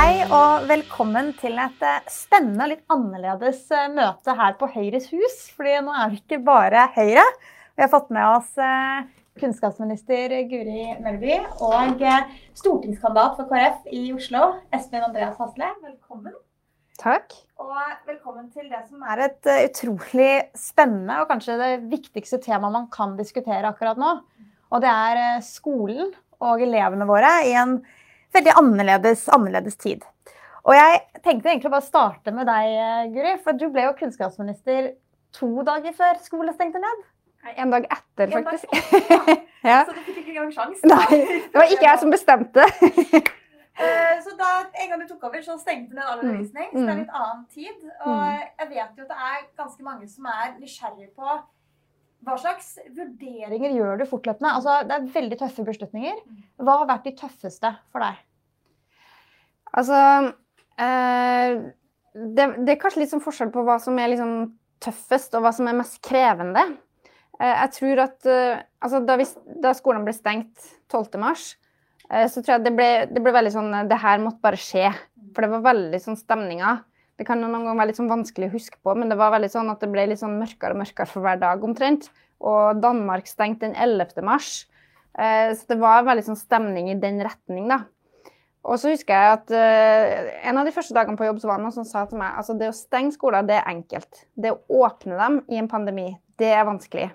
Hei og velkommen til et eh, spennende og litt annerledes eh, møte her på Høyres hus. fordi nå er det ikke bare Høyre. Vi har fått med oss eh, kunnskapsminister Guri Melby og stortingskandidat for KrF i Oslo, Espen Andreas Hasle. Velkommen. Takk. Og velkommen til det som er et utrolig spennende og kanskje det viktigste temaet man kan diskutere akkurat nå. Og det er skolen og elevene våre i en veldig annerledes, annerledes tid. Og jeg tenkte egentlig bare å starte med deg, Guri. For du ble jo kunnskapsminister to dager før skolen stengte ned. En dag etter, faktisk. En dag, ja. Så du fikk ikke engang sjans? Nei, det var ikke jeg som bestemte. Eh, så da en gang du tok over, så stengte ned all mm. undervisning. Så det er mm. litt annen tid. Og mm. jeg vet jo at det er ganske mange som er nysgjerrige på hva slags vurderinger gjør du fortløpende? Altså, det er veldig tøffe beslutninger. Hva har vært de tøffeste for deg? Altså eh, det, det, er kanskje litt sånn forskjell på hva som er liksom tøffest, og hva som er mest krevende. Eh, jeg tror at eh, altså, da, vi, da, skolen ble stengt 12.3, eh, så tror jeg det ble, det ble veldig sånn Det her måtte bare skje. For det var veldig sånn stemninger det kan noen ganger være litt sånn vanskelig å huske på, men det var veldig sånn at det ble litt sånn mørkere og mørkere for hver dag omtrent. Og Danmark stengte den 11. mars. Eh, så det var veldig sånn stemning i den retning, da. Og så husker jeg at uh, en av de første dagene på jobb så var det noen som sa til meg altså det å stenge skoler, det er enkelt. Det å åpne dem i en pandemi, det er vanskelig.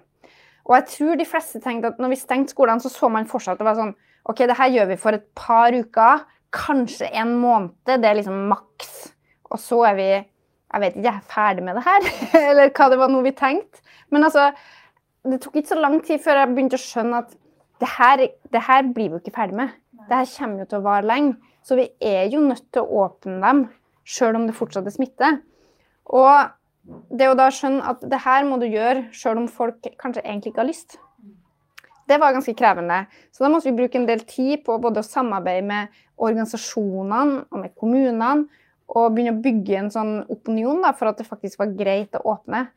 Og jeg tror de fleste tenkte at når vi stengte skolene, så så man fortsatt det var sånn OK, det her gjør vi for et par uker, kanskje en måned. Det er liksom maks. Og så er vi jeg vet ikke, jeg er ferdig med det her. Eller hva det var noe vi tenkte. Men altså, det tok ikke så lang tid før jeg begynte å skjønne at det her, det her blir vi jo ikke ferdig med. Det her kommer jo til å vare lenge. Så vi er jo nødt til å åpne dem, sjøl om det fortsatt er smitte. Og det å da skjønne at det her må du gjøre sjøl om folk kanskje egentlig ikke har lyst. Det var ganske krevende. Så da måtte vi bruke en del tid på både å samarbeide med organisasjonene og med kommunene og begynne å bygge en sånn opinion da, for at det faktisk var greit å åpne.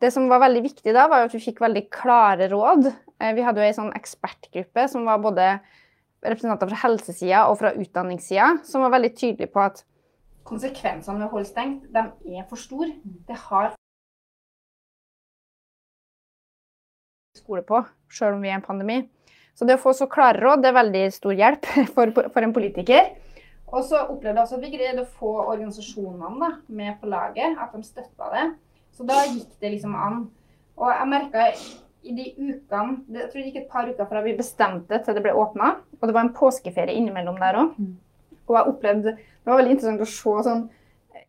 Det som var veldig viktig da, var at vi fikk veldig klare råd. Eh, vi hadde jo ei sånn ekspertgruppe som var både representanter fra helsesida og fra utdanningssida, som var veldig tydelige på at konsekvensene med å holde stengt, de er for store. Det har skole på, sjøl om vi er i en pandemi. Så det å få så klare råd, det er veldig stor hjelp for, for en politiker. Og så opplevde jeg også at vi greide å få organisasjonene da, med på laget, at de støtta det. Så da gikk det liksom an. Og jeg merka i de ukene Jeg tror det gikk et par uker fra vi bestemte til det ble åpna. Og det var en påskeferie innimellom der òg. Mm. Og jeg opplevde Det var veldig interessant å se sånn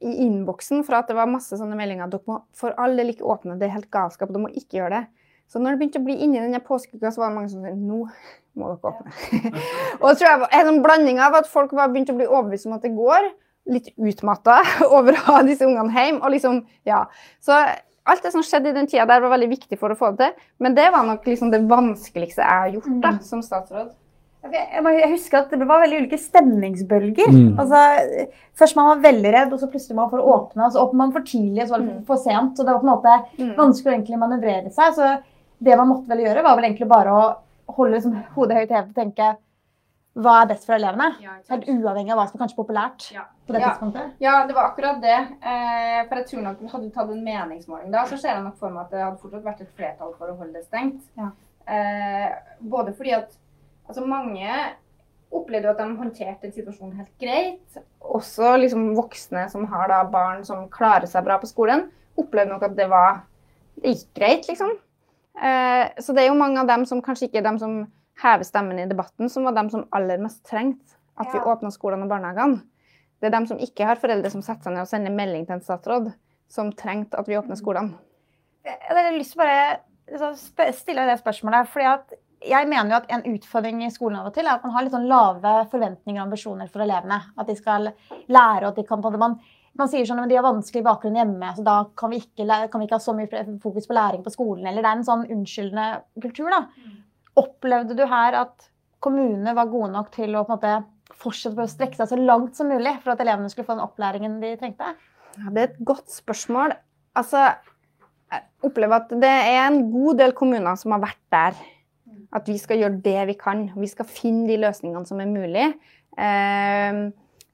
i innboksen for at det var masse sånne meldinger. Dere må for all del ikke åpne, det er helt galskap. Dere må ikke gjøre det. Så når det begynte å bli inni denne påskeuka, så var det mange som sa nå må dere åpne. og det tror jeg var en sånn blanding av at folk var begynt å bli overbevist om at det går. Litt utmatta over å ha disse ungene hjemme. Og liksom, ja. Så alt det som skjedde i den tida der, var veldig viktig for å få det til. Men det var nok liksom det vanskeligste jeg har gjort da, mm. som statsråd. Jeg husker at Det var veldig ulike stemningsbølger. Mm. Altså, først man var veldig redd, og så plutselig man får åpne. Så åpner man for tidlig, og så var det mm. for sent. Så det var på en måte mm. vanskelig å egentlig manøvrere seg. Så det man måtte vel gjøre, var vel egentlig bare å holde liksom, hodet høyt hevet og tenke hva er best for elevene? Ja, Helt uavhengig av hva som er kanskje populært ja. på det ja. tidspunktet. Ja, det var akkurat det. Eh, for jeg tror nok Hadde du tatt en meningsmåling da, så ser jeg nok for meg at det hadde fortsatt vært et flertall for å holde det stengt. Eh, både fordi at altså mange opplevde at de håndterte situasjonen helt greit. Også liksom voksne som har da barn som klarer seg bra på skolen, opplevde nok at det var det gikk greit, liksom. Eh, så det er jo mange av dem som kanskje ikke er dem som hever stemmen i debatten, som var dem som aller mest trengte at ja. vi åpna skolene og barnehagene. Det er dem som ikke har foreldre som setter seg ned og sender melding til en statsråd, som trengte at vi åpner skolene. Jeg har lyst til å bare stille det spørsmålet. fordi at jeg mener jo at En utfordring i skolen av og til er at man har litt sånn lave forventninger og ambisjoner for elevene. At de skal lære og at de kan på det man man sier sånn at de har vanskelig bakgrunn hjemme, så da kan vi, ikke, kan vi ikke, ha så mye fokus på læring på skolen. Eller det er en sånn unnskyldende kultur. da. Opplevde du her at kommunene var gode nok til å på en måte fortsette å strekke seg så langt som mulig for at elevene skulle få den opplæringen de trengte? Ja, det er et godt spørsmål. Altså, jeg opplever at det er en god del kommuner som har vært der. At vi skal gjøre det vi kan. Vi skal finne de løsningene som er mulig. Eh,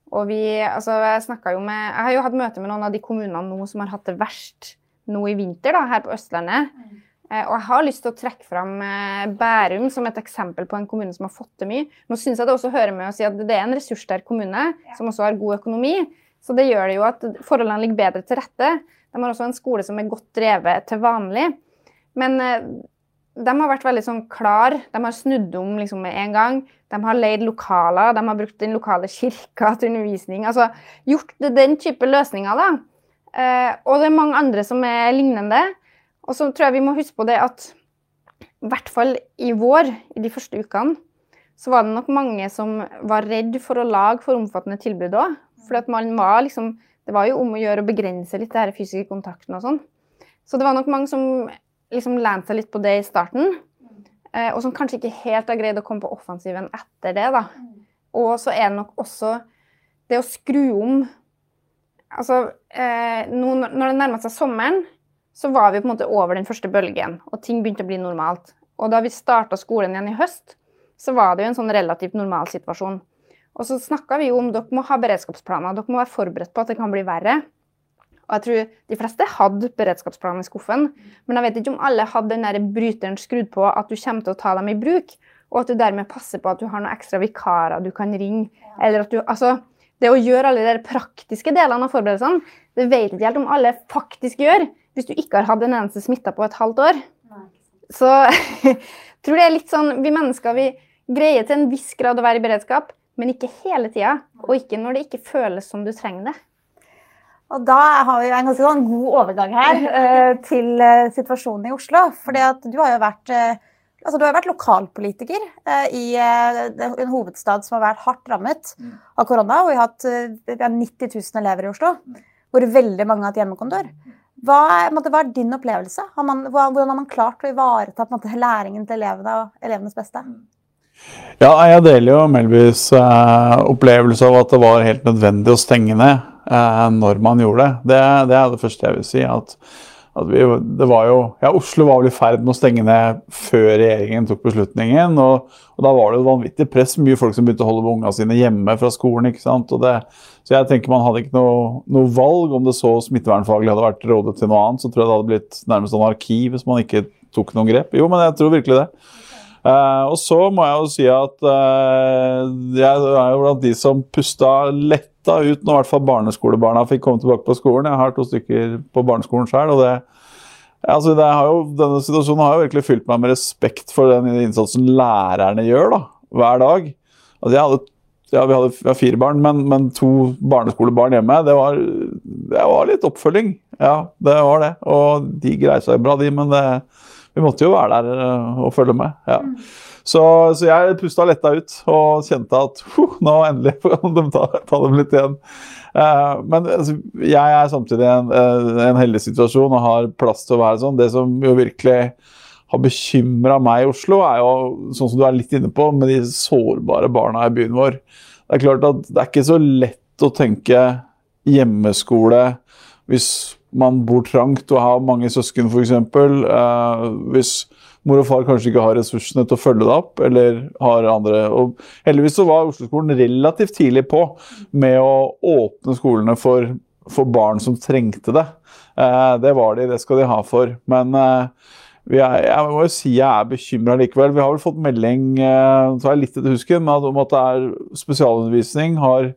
Og vi, altså jeg, jo med, jeg har jo hatt møte med noen av de kommunene nå som har hatt det verst nå i vinter da, her på Østlandet. Mm. Eh, og jeg har lyst til å trekke fram eh, Bærum som et eksempel på en kommune som har fått til mye. Nå syns jeg det også hører med å si at det er en ressurssterk kommune som også har god økonomi. Så det gjør det jo at forholdene ligger bedre til rette. De har også en skole som er godt drevet til vanlig. Men eh, de har vært veldig sånn klar. De har snudd om liksom med en gang. De har leid lokaler, de har brukt den lokale kirka til undervisning. Altså gjort den type løsninger, da. og det er mange andre som er lignende. Og så tror jeg vi må huske på det at i hvert fall i vår, i de første ukene, så var det nok mange som var redd for å lage for omfattende tilbud òg. For liksom Det var jo om å gjøre å begrense litt det her fysiske kontakten og sånn. Så det var nok mange som liksom lente seg litt på det i starten. Eh, og som kanskje ikke helt har greid å komme på offensiven etter det, da. Og så er det nok også det å skru om Altså, eh, nå, når det nærmer seg sommeren, så var vi på en måte over den første bølgen, og ting begynte å bli normalt. Og da vi starta skolen igjen i høst, så var det jo en sånn relativt normal situasjon. Og så snakka vi jo om dere må ha beredskapsplaner, dere må være forberedt på at det kan bli verre. Og jeg tror de fleste hadde beredskapsplaner i skuffen, men jeg vet ikke om alle hadde den der bryteren skrudd på at du kommer til å ta dem i bruk, og at du dermed passer på at du har noen ekstra vikarer du kan ringe. Eller at du, altså, det å gjøre alle de praktiske delene av forberedelsene, det vet ikke helt om alle faktisk gjør hvis du ikke har hatt en eneste smitta på et halvt år. Så jeg tror det er litt sånn Vi mennesker vi greier til en viss grad å være i beredskap, men ikke hele tida. Og ikke når det ikke føles som du trenger det. Og da har vi en ganske sånn god overgang her uh, til uh, situasjonen i Oslo. fordi du har jo vært uh, altså du har vært lokalpolitiker i en hovedstad som har vært hardt rammet mm. av korona. og Vi har, hatt, vi har 90 000 elever i Oslo, hvor veldig mange har hatt hjemmekontor. Hva er, måte, hva er din opplevelse? Har man, hvordan har man klart å ivareta måte, læringen til elevene og elevenes beste? Ja, jeg deler jo Melbys eh, opplevelse av at det var helt nødvendig å stenge ned eh, når man gjorde det. det. det. er det første jeg vil si. at, at vi, det var jo, ja, Oslo var vel i ferd med å stenge ned før regjeringen tok beslutningen. Og, og da var det et vanvittig press. Mye folk som begynte å holde med ungene sine hjemme fra skolen. ikke sant? Og det, så jeg tenker man hadde ikke noe, noe, valg. Om det så smittevernfaglig hadde vært rådet til noe annet, så tror jeg det hadde blitt nærmest anarki hvis man ikke tok noen grep. Jo, men jeg tror virkelig det. Uh, og så må jeg jo si at uh, jeg er jo blant de som pusta letta ut når i hvert fall barneskolebarna fikk komme tilbake på skolen. Jeg har to stykker på barneskolen sjøl. Og det, altså det jo, denne situasjonen har jo virkelig fylt meg med respekt for den innsatsen lærerne gjør da, hver dag. Altså jeg hadde ja, vi hadde, vi fire barn, men, men, to barneskolebarn hjemme, det var, det var, litt oppfølging. Ja, det var det. Og de greide seg bra, de, men det, vi måtte jo være der eh, og følge med. Ja. Så, så, jeg pusta letta ut og kjente at huh, nå endelig kan de ta, ta, dem litt igjen. Uh, men altså, jeg er samtidig i en, en, heldig situasjon og har plass til å være sånn. Det som jo virkelig har bekymra meg i Oslo, er jo sånn som du er litt inne på, med de sårbare barna i byen vår. Det er klart at det er ikke så lett å tenke hjemmeskole hvis man bor trangt og har mange søsken, f.eks. Eh, hvis mor og far kanskje ikke har ressursene til å følge det opp. eller har andre. Og heldigvis så var Oslo-skolen relativt tidlig på med å åpne skolene for, for barn som trengte det. Eh, det var de, det skal de ha for. Men uh, jeg må jo si jeg er bekymra likevel. Vi har vel fått melding så er jeg litt etter husken, om at det er spesialundervisning har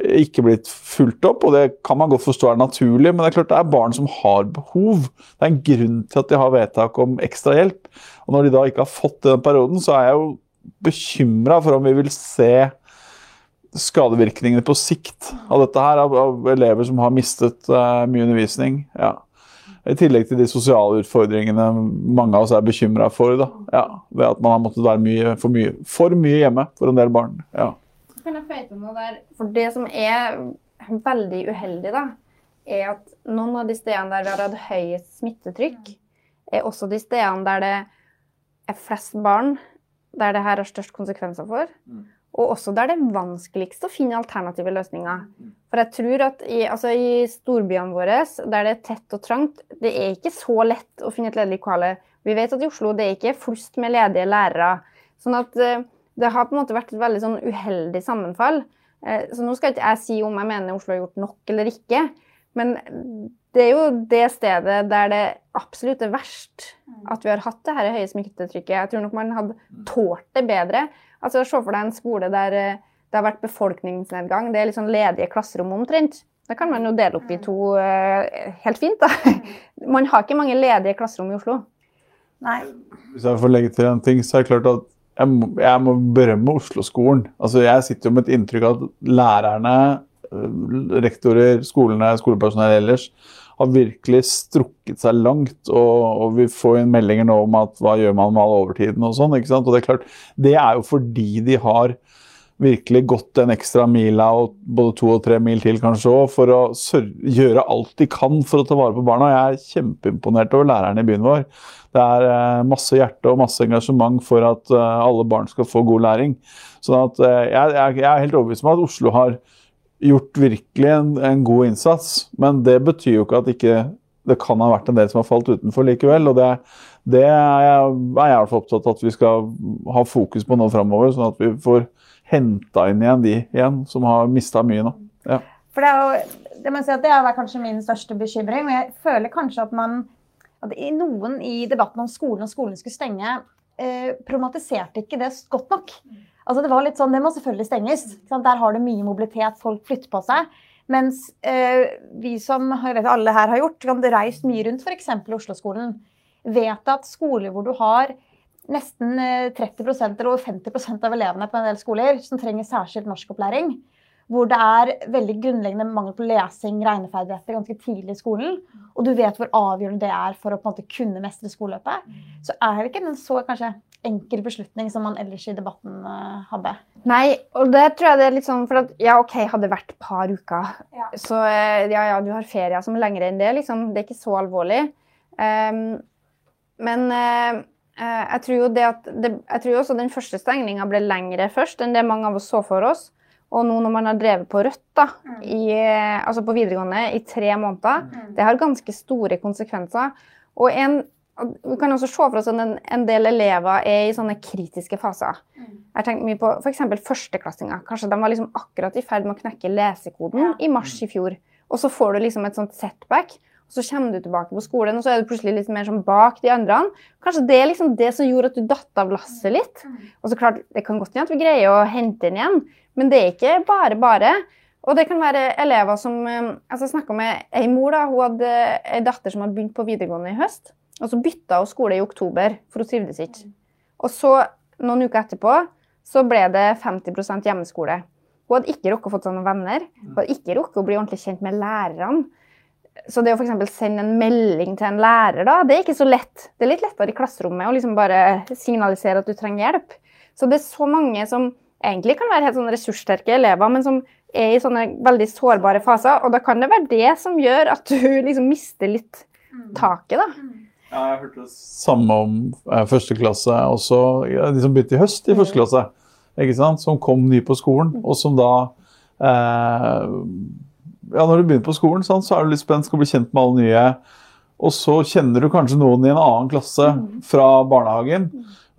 ikke blitt fulgt opp, og det kan man godt forstå er naturlig, men det er klart det er barn som har behov. Det er en grunn til at de har vedtak om ekstra hjelp. Og når de da ikke har fått det den perioden, så er jeg jo bekymra for om vi vil se skadevirkningene på sikt av dette her, av, elever som har mistet uh, mye undervisning. Ja. I tillegg til de sosiale utfordringene mange av oss er bekymra for. Da. Ja, ved at man har måttet være mye, for, mye, for mye hjemme for en del barn. Ja. Kan jeg føye til noe der? For det som er veldig uheldig, da, er at noen av de stedene der vi har hatt høyest smittetrykk, er også de stedene der det er flest barn, der det her har størst konsekvenser for. Og også der det er vanskeligst å finne alternative løsninger. For jeg tror at i, altså i storbyene våre, der det er tett og trangt, det er ikke så lett å finne et ledig lokale. Vi vet at i Oslo det er ikke flust med ledige lærere. Sånn at eh, det har på en måte vært et veldig sånn uheldig sammenfall. Eh, så nå skal ikke jeg si om jeg mener Oslo har gjort nok eller ikke, men det er jo det stedet der det absolutt er verst at vi har hatt det her høye smittetrykket. Jeg tror nok man hadde tålt det bedre. Altså, Se for deg en skole der eh, det har vært befolkningsnedgang. Det er litt sånn ledige klasserom omtrent. Da kan man jo dele opp i to uh, helt fint. da. Man har ikke mange ledige klasserom i Oslo. Nei. Hvis jeg får legge til en ting, så er det klart at jeg må, jeg må berømme Oslo-skolen. Altså, jeg sitter jo med et inntrykk av at lærerne, øh, rektorer, skolene, skolepersonell ellers har virkelig strukket seg langt. Og, og, vi får inn meldinger nå om at hva gjør man med all overtiden og sånn. ikke sant? Og Det er klart, det er jo fordi de har virkelig gått en ekstra mila og både to og tre mil til kanskje òg, for å gjøre alt de kan for å ta vare på barna. Jeg er kjempeimponert over lærerne i byen vår. Det er eh, masse hjerte og masse engasjement for at eh, alle barn skal få god læring. Sånn at eh, jeg, jeg er helt overbevist om at Oslo har gjort virkelig en, en, god innsats, men det betyr jo ikke at ikke det kan ha vært en del som har falt utenfor likevel. og Det, det er jeg, er jeg opptatt av at vi skal ha fokus på nå framover, sånn at vi får henta inn igjen de igjen som har mista mye nå. Ja. For det er jo, det må si at det er kanskje min største bekymring. Jeg føler kanskje at man at noen i debatten om skolen og skolen skulle stenge, eh, problematiserte ikke det godt nok. Altså det var litt sånn, det må selvfølgelig stenges. Der har det mye mobilitet, folk flytter på seg. Mens eh, vi som jeg vet alle her har gjort, kan reist mye rundt f.eks. Oslo-skolen, vet at skoler hvor du har nesten 30 eh, eller over 50% av elevene på en del skoler som trenger særskilt norskopplæring. Hvor det er veldig grunnleggende mangel på lesing, regneferdigheter ganske tidlig i skolen. Og du vet hvor avgjørende det er for å på en måte kunne mestre skoleløpet. Så er det ikke en så kanskje enkel beslutning som man ellers i debatten uh, hadde. Nei, og det tror jeg det er litt sånn for at ja, OK, hadde det vært par uker, ja. så eh, ja, ja, du har ferier som er lengre enn det, liksom. Det er ikke så alvorlig. Um, men uh, Eh, jeg tror at det, jeg tror også den første stengninga ble lengre først enn det mange av oss så for oss. Og nå når man har drevet på rødt da, mm. i, altså på videregående i tre måneder, mm. det har ganske store konsekvenser. Og en, vi kan også se for oss at en, en del elever er i sånne kritiske faser. Mm. Jeg har tenkt mye på f.eks. førsteklassinger. Kanskje de var liksom akkurat i ferd med å knekke lesekoden i mars i fjor. Og så får du liksom et sånt setback. Så kommer du tilbake på skolen, og så er du plutselig litt mer sånn bak de andre. Kanskje det er liksom det som gjorde at du datt av lasset litt. Og så klart, Det kan godt hende at vi greier å hente den igjen, men det er ikke bare bare. Og det kan være elever som eh, altså Jeg snakka med ei mor. da, Hun hadde ei datter som hadde begynt på videregående i høst. Og så bytta hun skole i oktober, for hun trivdes ikke. Og så, noen uker etterpå, så ble det 50 hjemmeskole. Hun hadde ikke rukket å få sånne venner. Hun hadde ikke rukket å bli ordentlig kjent med lærerne. Så det å f.eks. sende en melding til en lærer, da, det er ikke så lett. Det er litt lettere i klasserommet å liksom bare signalisere at du trenger hjelp. Så det er så mange som egentlig kan være helt sånn ressurssterke elever, men som er i sånne veldig sårbare faser. Og da kan det være det som gjør at du liksom mister litt taket, da. Ja, jeg hørte det samme om eh, første klasse også. Ja, de som begynte i høst i første klasse. ikke sant? Som kom ny på skolen, og som da eh, ja, når du begynner på skolen, sånn, så er du litt spent, skal bli kjent med alle nye. Og så kjenner du kanskje noen i en annen klasse mm. fra barnehagen.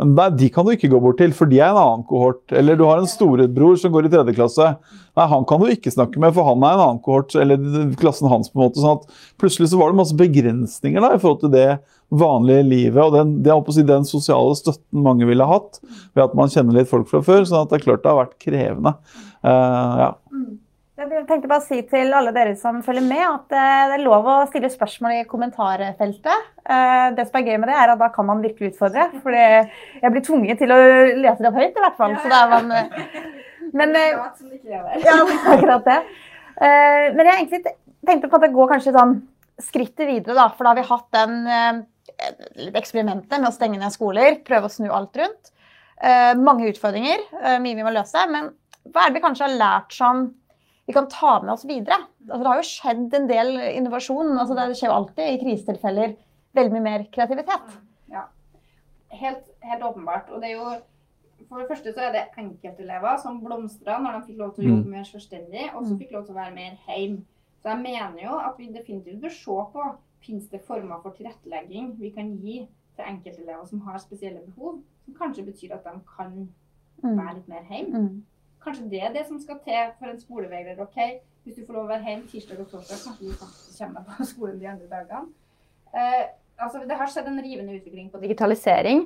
Men der, de kan du ikke gå bort til, for de er en annen kohort. Eller du har en storebror som går i tredje klasse. Nei, Han kan du ikke snakke med, for han er en annen kohort, eller klassen hans. på en måte, sånn at Plutselig så var det masse begrensninger da, i forhold til det vanlige livet og den, det, si, den sosiale støtten mange ville hatt ved at man kjenner litt folk fra før. sånn at det er klart det har vært krevende. Uh, ja. Jeg tenkte bare å si til alle dere som følger med, at eh, det er lov å stille spørsmål i kommentarfeltet. Eh, det som er gøy med det, er at da kan man virkelig utfordre. For jeg blir tvunget til å lese det opp høyt, i hvert fall. Så da er man eh, Men Ja, akkurat det. Men jeg egentlig tenkte på at det går kanskje sånn skrittet videre, da. For da har vi hatt den eksperimentet med å stenge ned skoler, prøve å snu alt rundt. Mange utfordringer, mye vi må løse. Men hva er det vi kanskje har lært som vi kan ta med oss videre. Altså, det har jo skjedd en del innovasjon. Altså, det skjer jo alltid i krisetilfeller veldig mye mer kreativitet. Ja, helt, helt, åpenbart. Og det er jo for det første så er det enkeltelever som blomstra når de fikk lov til å jobbe mm. mer selvstendig, og så mm. fikk lov til å være mer hjemme. Så jeg mener jo at vi definitivt bør se på finnes det former for tilrettelegging vi kan gi til enkeltelever som har spesielle behov, som kanskje betyr at de kan mm. være litt mer hjemme. Kanskje det er det som skal til for en skolevegler, ok, Hvis du får lov å være hjemme tirsdag og torsdag, kanskje du faktisk kommer deg på skolen de andre dagene. Eh, altså, det har skjedd en rivende utvikling på digitalisering.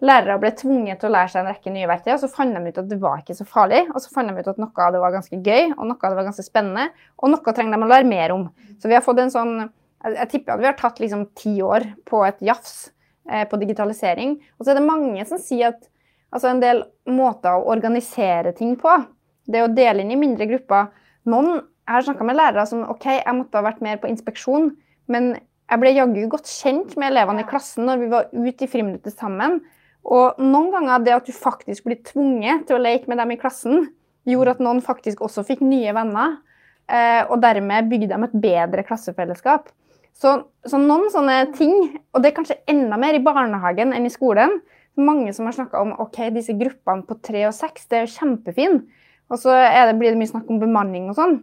Lærere ble tvunget til å lære seg en rekke nye verktøy, og så fant de ut at det var ikke så farlig. Og så fant de ut at noe av det var ganske gøy, og noe av det var ganske spennende, og noe trenger de å lære mer om. Så vi har fått en sånn Jeg, tipper at vi har tatt liksom ti år på et jafs eh, på digitalisering. Og så er det mange som sier at altså en del måter å organisere ting på, det å dele inn i mindre grupper Noen Jeg har snakka med lærere som OK, jeg måtte ha vært mer på inspeksjon, men jeg ble jaggu godt kjent med elevene i klassen når vi var ute i friminuttet sammen. Og noen ganger det at du faktisk blir tvunget til å leke med dem i klassen, gjorde at noen faktisk også fikk nye venner. Eh, og dermed bygde dem et bedre klassefellesskap. Så, så, noen sånne ting, og det er kanskje enda mer i barnehagen enn i skolen. Mange som har snakka om ok, disse gruppene på tre og seks, det er kjempefint. Og så det, blir det mye snakk om bemanning og sånn.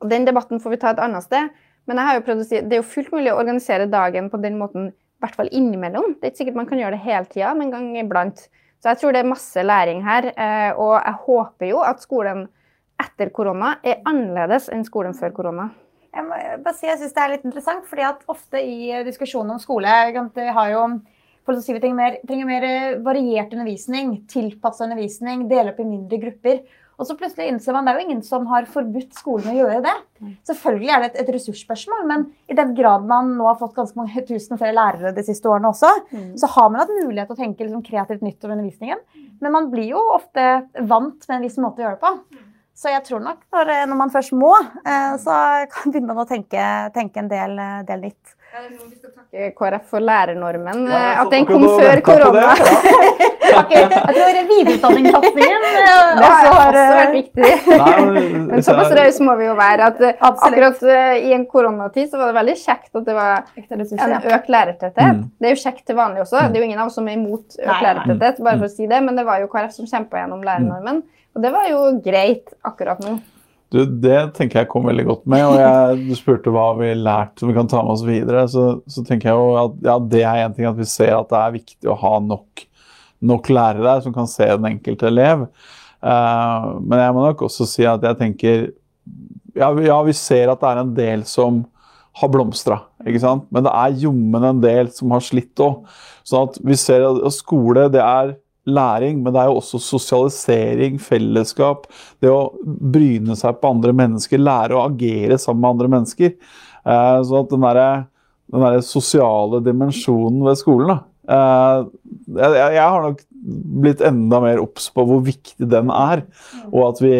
Og Den debatten får vi ta et annet sted. Men jeg har jo prøvd å si, det er jo fullt mulig å organisere dagen på den måten i hvert fall innimellom. Det er ikke sikkert man kan gjøre det hele tida, men en gang iblant. Så jeg tror det er masse læring her. Eh, og jeg håper jo at skolen etter korona er annerledes enn skolen før korona. Jeg må bare si, jeg synes det er litt interessant, fordi at ofte i diskusjonen om skole jeg har jo som sier vi trenger mer, trenger mer variert undervisning, tilpasset undervisning, dele opp i mindre grupper. Og så plutselig innser man det er jo ingen som har forbudt skolen å gjøre det. Selvfølgelig er det et, et ressursspørsmål, men i den grad man nå har fått ganske mange tusen flere lærere de siste årene også, mm. så har man hatt mulighet til å tenke liksom kreativt nytt om undervisningen. Men man blir jo ofte vant med en viss måte å gjøre det på. Så jeg tror nok når, når man først må, eh, så kan man å tenke, tenke en del, del nytt. Ja, vi skal takke KrF for lærernormen. Ja, at den kom før korona. okay, jeg tror videreutdanningssatsingen eh, Det har også vært viktig. viktig. Men såpass rause må vi jo være at Absolutt. akkurat i en koronatid så var det veldig kjekt at det var en økt lærertetthet. Mm. Det er jo kjekt til vanlig også. Det er jo ingen av oss som er imot økt lærertetthet, bare for å si det. Men det var jo KrF som kjempa gjennom lærernormen. Og det var jo greit akkurat nå. Du, det tenker jeg kom veldig godt med. og jeg, Du spurte hva vi har lært som vi kan ta med oss videre. Så, så tenker jeg jo at ja, det er en ting at vi ser at det er viktig å ha nok, nok lærere som kan se den enkelte elev. Uh, men jeg må nok også si at jeg tenker ja, ja, vi ser at det er en del som har blomstra. Men det er jommen en del som har slitt òg. Sånn at vi ser at skole det er læring, men det er jo også sosialisering, fellesskap. Det å bryne seg på andre mennesker, lære å agere sammen med andre mennesker. Eh, så at den derre der sosiale dimensjonen ved skolen da. Eh, jeg, jeg, har nok blitt enda mer obs på hvor viktig den er, og at vi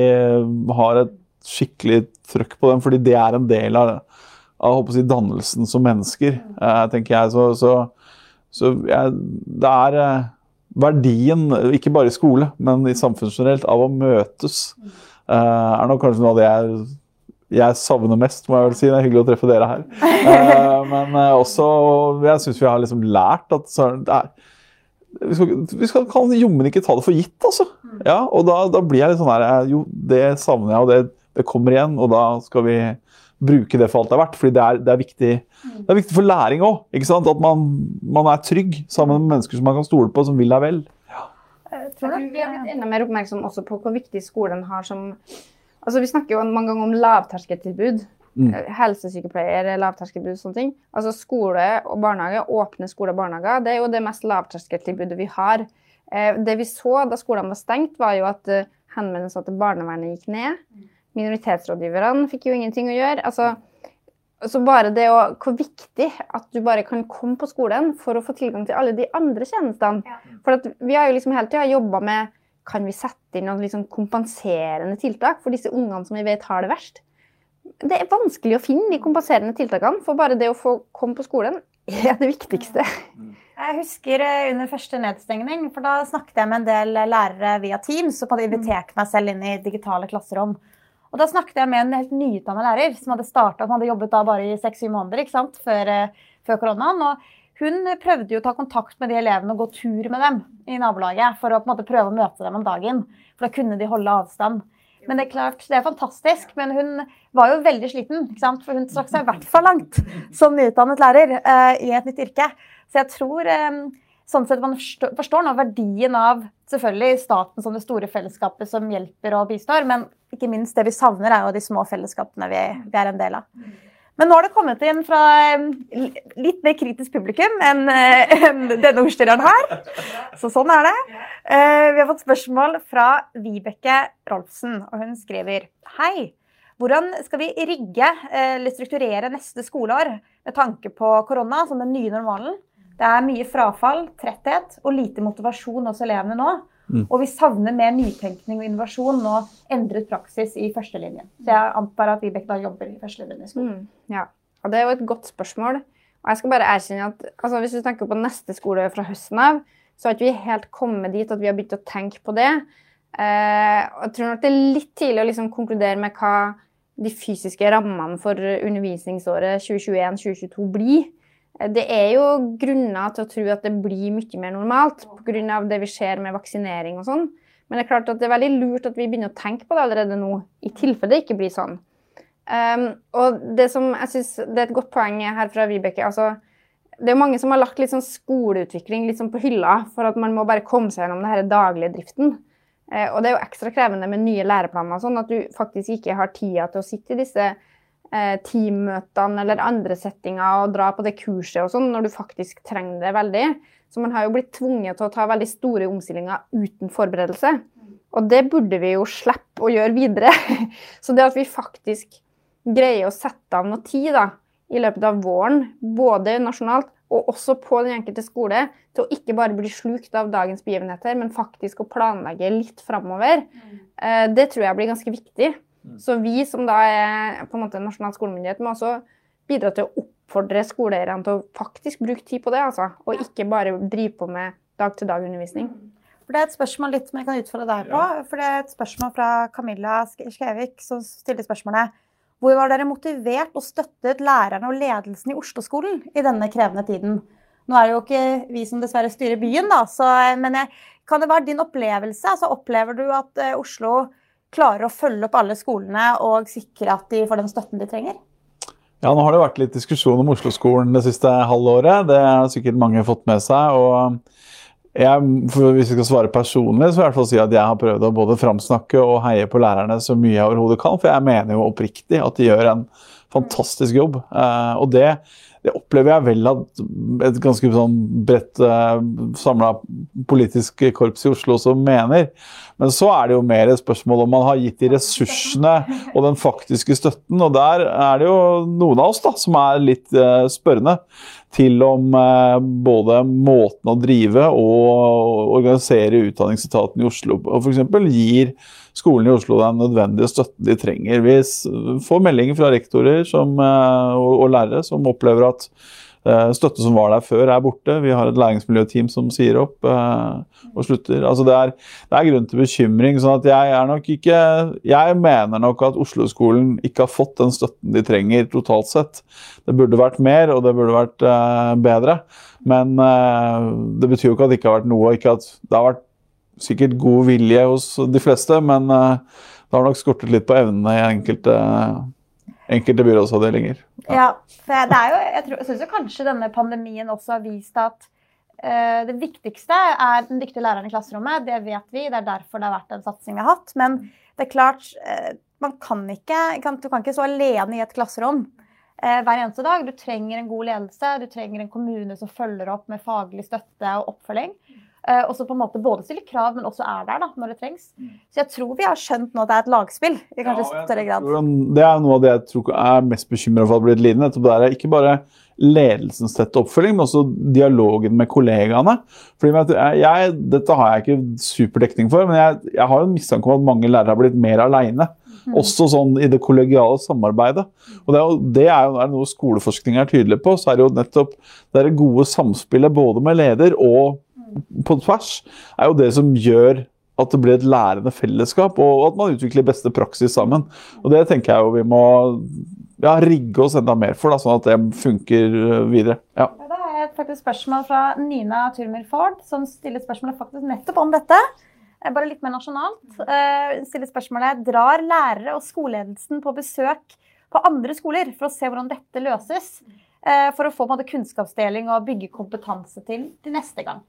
har et skikkelig trøkk på den, fordi det er en del av, av si, dannelsen som mennesker, eh, tenker jeg. Så, så, så jeg, det er eh, verdien, ikke bare i skole, men i samfunnet generelt, av å møtes, uh, er nok kanskje noe av det jeg, jeg savner mest, må jeg vel si. Det er hyggelig å treffe dere her. Uh, men uh, også Jeg syns vi har liksom lært at er, vi skal, vi skal kan jommen ikke ta det for gitt, altså. Ja, og da, da blir jeg litt sånn her Jo, det savner jeg, og det, det kommer igjen, og da skal vi bruke det for alt det er verdt. fordi det er, det er, viktig, det er viktig, for læring òg. At man, man, er trygg sammen med mennesker som man kan stole på, som vil deg vel. Ja. Jeg tror vi har blitt enda mer oppmerksom også på hvor viktig skolen har som altså Vi snakker jo mange ganger om lavterskeltilbud. Mm. Helsesykepleier, lavterskeltilbud, sånne ting. Altså Skole og barnehage, åpne skole og barnehager, det er jo det mest lavterskeltilbudet vi har. Eh, det vi så da skolene var stengt, var jo at eh, henvendelser til barnevernet gikk ned. Minoritetsrådgiverne fikk jo ingenting å gjøre. Altså, så bare det å, Hvor viktig at du bare kan komme på skolen for å få tilgang til alle de andre tjenestene. Ja. For vi har jo liksom hele tida jobba med kan vi sette inn noen liksom kompenserende tiltak for disse ungene som vi vet har det verst. Det er vanskelig å finne de kompenserende tiltakene, for bare det å få komme på skolen er det viktigste. Jeg husker eh, under første nedstengning, for da snakket jeg med en del lærere via Teams som hadde invitert meg selv inn i digitale klasserom. Og da snakket jeg med en helt nyutdannet lærer som hadde startet, som hadde jobbet da bare i seks-syv måneder ikke sant? Før, eh, før koronaen. Og hun prøvde jo å ta kontakt med de elevene og gå tur med dem i nabolaget for å på en måte prøve å møte dem om dagen. For da kunne de holde avstand. Men det er klart, det er fantastisk. Men hun var jo veldig sliten, ikke sant? for hun strakk seg i hvert fall langt som nyutdannet lærer uh, i et nytt yrke. Så jeg tror uh, sånn sett man forstår, nå verdien av selvfølgelig staten som det store fellesskapet som hjelper og bistår, men ikke minst det vi savner, er jo de små fellesskapene vi, vi er en del av. Men nå har det kommet inn fra eh, litt mer kritisk publikum enn en denne ordstyreren her. Så sånn er det. Eh, Vi har fått spørsmål fra Vibeke Rolfsen, og hun skriver Hei. Hvordan skal vi rigge eller strukturere neste skoleår med tanke på korona som den nye normalen? Det er mye frafall, tretthet og lite motivasjon hos elevene nå. Mm. Og vi savner mer nytenkning og innovasjon og endret praksis i førstelinjen. Så jeg antar at Vibeke da jobber i førstelinjen i skolen. Mm, ja. Og det er jo et godt spørsmål. Og jeg skal bare erkjenne at altså, hvis du tenker på neste skole fra høsten av, så har ikke vi helt kommet dit at vi har begynt å tenke på det. Eh, jeg tror nok det er litt tidlig å liksom konkludere med hva de fysiske rammene for undervisningsåret 2021-2022 blir. Det er jo grunner til å tro at det blir mye mer normalt pga. det vi ser med vaksinering og sånn. Men det er klart at det er veldig lurt at vi begynner å tenke på det allerede nå, i tilfelle det ikke blir sånn. Um, og det som jeg synes, det er et godt poeng her fra Vibeke. altså det er mange som har lagt litt sånn skoleutvikling litt sånn på hylla for at man må bare komme seg gjennom denne daglige driften. Eh, og det er jo ekstra krevende med nye læreplaner, sånn at du faktisk ikke har tida til å sitte i disse teammøtene eller andre settinger og dra på det kurset og sånn, når du faktisk trenger det veldig. Så man har jo blitt tvunget til å ta veldig store omstillinger uten forberedelse. Og det burde vi jo slippe å gjøre videre. Så det at vi faktisk greier å sette av noe tid da, i løpet av våren, både nasjonalt og også på den enkelte skole, til å ikke bare bli slukt av dagens begivenheter, men faktisk å planlegge litt framover, eh, det tror jeg blir ganske viktig. Så vi som da er på en måte nasjonal skolemyndighet, må også bidra til å oppfordre skoleeierne til å faktisk bruke tid på det, altså. Og ikke bare drive på med dag-til-dag-undervisning. For Det er et spørsmål litt som jeg kan utfordre deg på. For det er et spørsmål fra Camilla Skjevik som stiller spørsmålet Hvor var dere motivert og støttet lærerne og ledelsen i Oslo-skolen i denne krevende tiden? Nå er det jo ikke vi som dessverre styrer byen, da, så, men jeg, kan det være din opplevelse? Altså, opplever du at eh, Oslo klarer å følge opp alle skolene og sikre at de får den støtten de trenger? Ja, nå har det vært litt diskusjon om Oslo-skolen det siste halvåret. Det har sikkert mange fått med seg. og jeg, Hvis jeg skal svare personlig, så vil jeg i hvert fall si at jeg har prøvd å både framsnakke og heie på lærerne så mye jeg overhodet kan. For jeg mener jo oppriktig at de gjør en fantastisk jobb. Eh, og det, det opplever jeg vel at et ganske sånn bredt uh, samla politisk korps i Oslo også mener. Men så er det jo mer et spørsmål om man har gitt de ressursene og den faktiske støtten. Og der er det jo noen av oss da, som er litt eh, spørrende til om eh, både måten å drive og organisere utdanningsetaten i Oslo og f.eks. gir skolen i Oslo den nødvendige støtten de trenger. Vi får meldinger fra rektorer som, eh, og, lærere som opplever at støtte som var der før, er borte. Vi har et læringsmiljøteam som sier opp eh, og slutter. Altså det, er, det er grunn til bekymring. sånn at jeg er nok ikke Jeg mener nok at Oslo-skolen ikke har fått den støtten de trenger totalt sett. Det burde vært mer, og det burde vært eh, bedre. Men eh, det betyr jo ikke at det ikke har vært noe. Ikke at det har vært sikkert god vilje hos de fleste, men eh, det har nok skortet litt på evnene i enkelte, enkelte byrådsavdelinger. Ja, for det er jo, jeg, tror, jeg synes jo kanskje denne pandemien også har vist at uh, det viktigste er den dyktige læreren i klasserommet. Det vet vi, det er derfor det har vært en satsing vi har hatt. Men det er klart, uh, man kan ikke, kan, du kan ikke stå alene i et klasserom uh, hver eneste dag. Du trenger en god ledelse, du trenger en kommune som følger opp med faglig støtte og oppfølging. Eh, og så på en måte både stille krav, men også er der da, når det trengs. Så jeg tror vi har skjønt nå at det er et lagspill i kanskje Ja, større grad. Det er noe av det jeg tror er mest bekymra for at blir lidende. nettopp Det er ikke bare ledelsens tette oppfølging, men også dialogen med kollegaene. Fordi jeg, Dette har jeg ikke superdekning for, men jeg, jeg har en mistanke om at mange lærere har blitt mer aleine. Også sånn i det kollegiale samarbeidet. Og det er, jo, det er jo er noe skoleforskning er tydelig på. så er det jo nettopp det er det gode samspillet både med leder og på tvers, er jo det som gjør at det blir et lærende fellesskap, og at man utvikler beste praksis sammen. Og Det tenker jeg jo vi må ja, rigge oss enda mer for, da, sånn at det funker øh, videre. Ja. Da har jeg faktisk spørsmål fra Nina Turmer Ford, som stiller spørsmålet faktisk nettopp om dette. Eh, Bare litt mer nasjonalt. Uh, stiller spørsmålet Drar lærere og skoleledelsen på besøk på andre skoler for å se hvordan dette løses? Eh, for å få på en måte, kunnskapsdeling og bygge kompetanse til, til neste gang?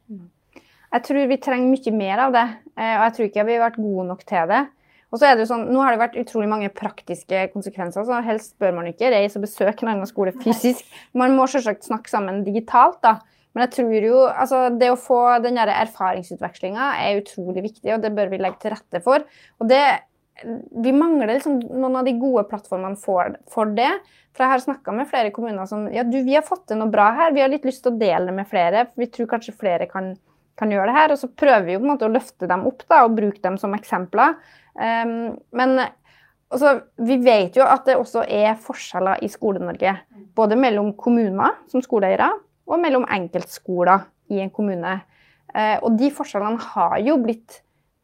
Jeg tror vi trenger mye mer av det, eh, og jeg tror ikke vi har vært gode nok til det. Og så er det jo sånn, Nå har det vært utrolig mange praktiske konsekvenser, så helst bør man ikke reise og besøke en annen skole fysisk. Man må selvsagt snakke sammen digitalt, da. Men jeg tror jo, altså det å få den erfaringsutvekslinga er utrolig viktig, og det bør vi legge til rette for. Og det, vi mangler liksom noen av de gode plattformene for, for det. For jeg har snakka med flere kommuner som ja, du, vi har fått til noe bra her, vi har litt lyst til å dele det med flere. Vi tror kanskje flere kan, kan gjøre det her. Og så prøver vi jo på en måte å løfte dem opp da, og bruke dem som eksempler. Um, men også, vi vet jo at det også er forskjeller i Skole-Norge. Både mellom kommuner som skoleeiere og mellom enkeltskoler i en kommune. Uh, og de forskjellene har jo blitt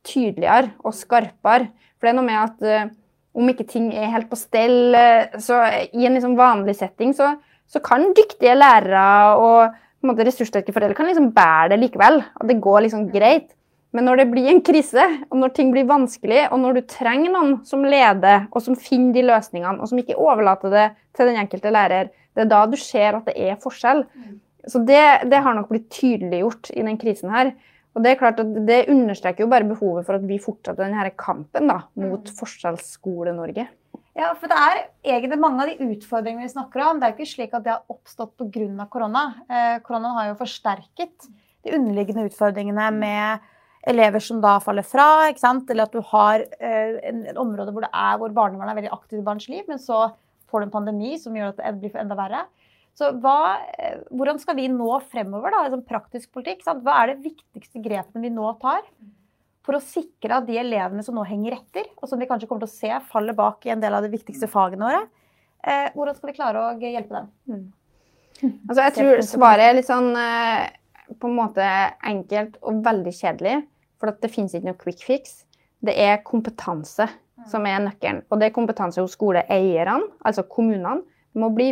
tydeligere og skarpere. For det er noe med at uh, om ikke ting er helt på stell, uh, så i en liksom vanlig setting, så, så, kan dyktige lærere og på en måte, ressurssterke foreldre kan liksom bære det likevel. Og det går liksom greit. Men når det blir en krise, og når ting blir vanskelig, og når du trenger noen som leder, og som finner de løsningene, og som ikke overlater det til den enkelte lærer, det er da du ser at det er forskjell. Så det, det har nok blitt tydeliggjort i den krisen her. Og Det er klart at det understreker jo bare behovet for at vi fortsetter denne kampen da, mot Forskjellsskole-Norge. Ja, for det er egentlig mange av de utfordringene vi snakker om, det er ikke slik at det har oppstått pga. korona. Eh, korona har jo forsterket de underliggende utfordringene med elever som da faller fra, eller at du har eh, en, et område hvor, det er, hvor barnevernet er veldig aktivt i barns liv, men så får du en pandemi som gjør at det blir enda verre. Så hva, eh, Hvordan skal vi nå fremover, da, liksom praktisk politikk? Sant? Hva er det viktigste grepene vi nå tar for å sikre at de elevene som nå henger etter, og som vi kanskje kommer til å se faller bak i en del av de viktigste fagene våre, eh, hvordan skal vi klare å hjelpe dem? Mm. Altså, jeg tror svaret er litt sånn eh, på en måte enkelt og veldig kjedelig. For det finnes ikke noe quick fix. Det er kompetanse som er nøkkelen. Og det er kompetanse hos skoleeierne, altså kommunene. Må bli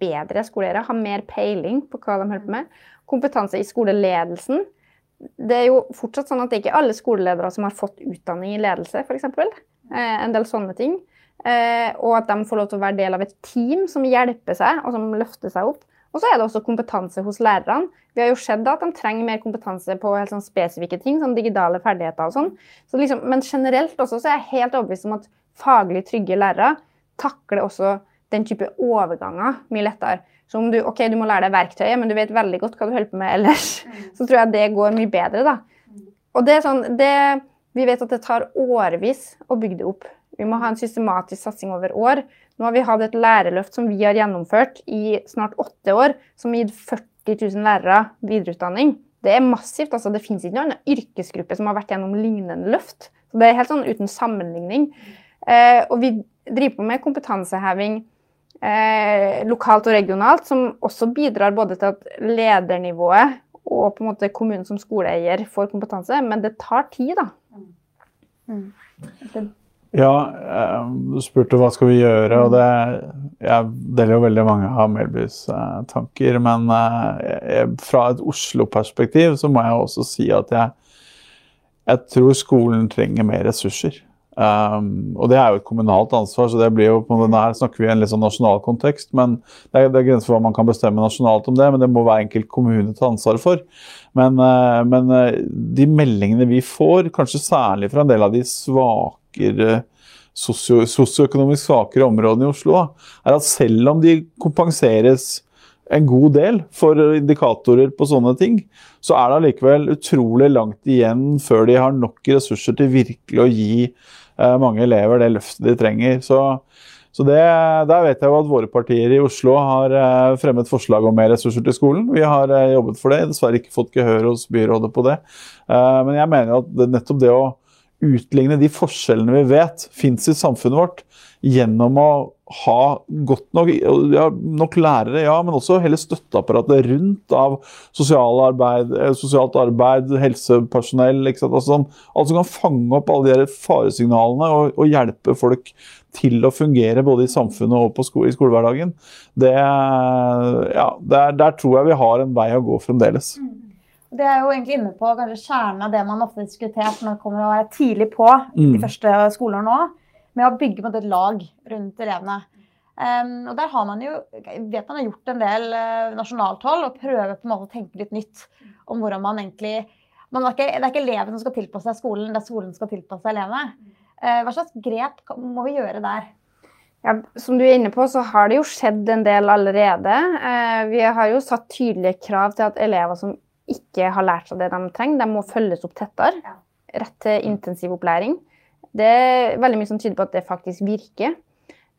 bedre skoleeiere, ha mer peiling på hva de holder på med. Kompetanse i skoleledelsen. Det er jo fortsatt sånn at det ikke er alle skoleledere som har fått utdanning i ledelse, f.eks. Eh, en del sånne ting. Eh, og at de får lov til å være del av et team som hjelper seg, og som løfter seg opp. Og så er det også kompetanse hos lærerne. Vi har jo sett at de trenger mer kompetanse på helt sånn spesifikke ting, som digitale ferdigheter og sånn. Så liksom, men generelt også så er jeg helt overbevist om at faglig trygge lærere takler også den type overganger mye lettere. Så om du, okay, du må lære deg verktøyet, men du vet veldig godt hva du holder på med ellers, så tror jeg det går mye bedre. da. Og det er sånn, det, Vi vet at det tar årevis å bygge det opp. Vi må ha en systematisk satsing over år. Nå har vi hatt et lærerløft som vi har gjennomført i snart åtte år, som har gitt 40 000 lærere videreutdanning. Det er massivt. altså Det finnes ikke noen annen yrkesgruppe som har vært gjennom lignende løft. Så Det er helt sånn uten sammenligning. Eh, og vi driver på med kompetanseheving eh, lokalt og regionalt, som også bidrar både til at ledernivået og på en måte kommunen som skoleeier får kompetanse, men det tar tid, da. Mm. Ja, eh, du spurte hva skal vi gjøre, og det Jeg deler jo veldig mange av Melbys eh, tanker, men eh, fra et Oslo-perspektiv så må jeg også si at jeg, jeg tror skolen trenger mer ressurser. Um, og det er jo et kommunalt ansvar, så det blir jo på denne her snakker vi i en litt sånn nasjonal kontekst. men Det er, det er grenser for hva man kan bestemme nasjonalt om det, men det må hver enkelt kommune ta ansvar for. Men, uh, men uh, de meldingene vi får, kanskje særlig fra en del av de svakere sosio, sosioøkonomisk svakere områdene i Oslo, er at selv om de kompenseres en god del for indikatorer på sånne ting, så er det allikevel utrolig langt igjen før de har nok ressurser til virkelig å gi mange elever det løftet de trenger. Så, så det, Der vet jeg jo at våre partier i Oslo har eh, fremmet forslag om mer ressurser til skolen. Vi har eh, jobbet for det, dessverre ikke fått gehør hos byrådet på det. Eh, men jeg mener at nettopp det å utligne de forskjellene vi vet fins i samfunnet vårt, gjennom å ha godt nok, ja, nok lærere, ja, men også hele støtteapparatet rundt av arbeid, eh, sosialt arbeid, helsepersonell. Altså, sånn, alt som kan fange opp alle de faresignalene og, og, hjelpe folk til å fungere både i samfunnet og sko i skolehverdagen. Det, ja, der, der, tror jeg vi har en vei å gå fremdeles. Mm. Det er jo egentlig inne på kanskje kjernen av det man ofte har diskutert når det kommer å være tidlig på mm. de første skoleårene nå, med å bygge på et lag rundt elevene. Um, og der har man jo, vet man har gjort en del uh, nasjonalt hold og prøver på en måte å tenke litt nytt om hvordan man egentlig man er ikke, Det er ikke elevene som skal tilpasse seg skolen, det er skolen som skal tilpasse seg elevene. Uh, hva slags grep må vi gjøre der? Ja, som du er inne på, så har det jo skjedd en del allerede. Uh, vi har jo satt tydelige krav til at elever som ikke har lært seg det de trenger, de må følges opp tettere. Rett til intensivopplæring. Det er veldig mye som tyder på at det faktisk virker.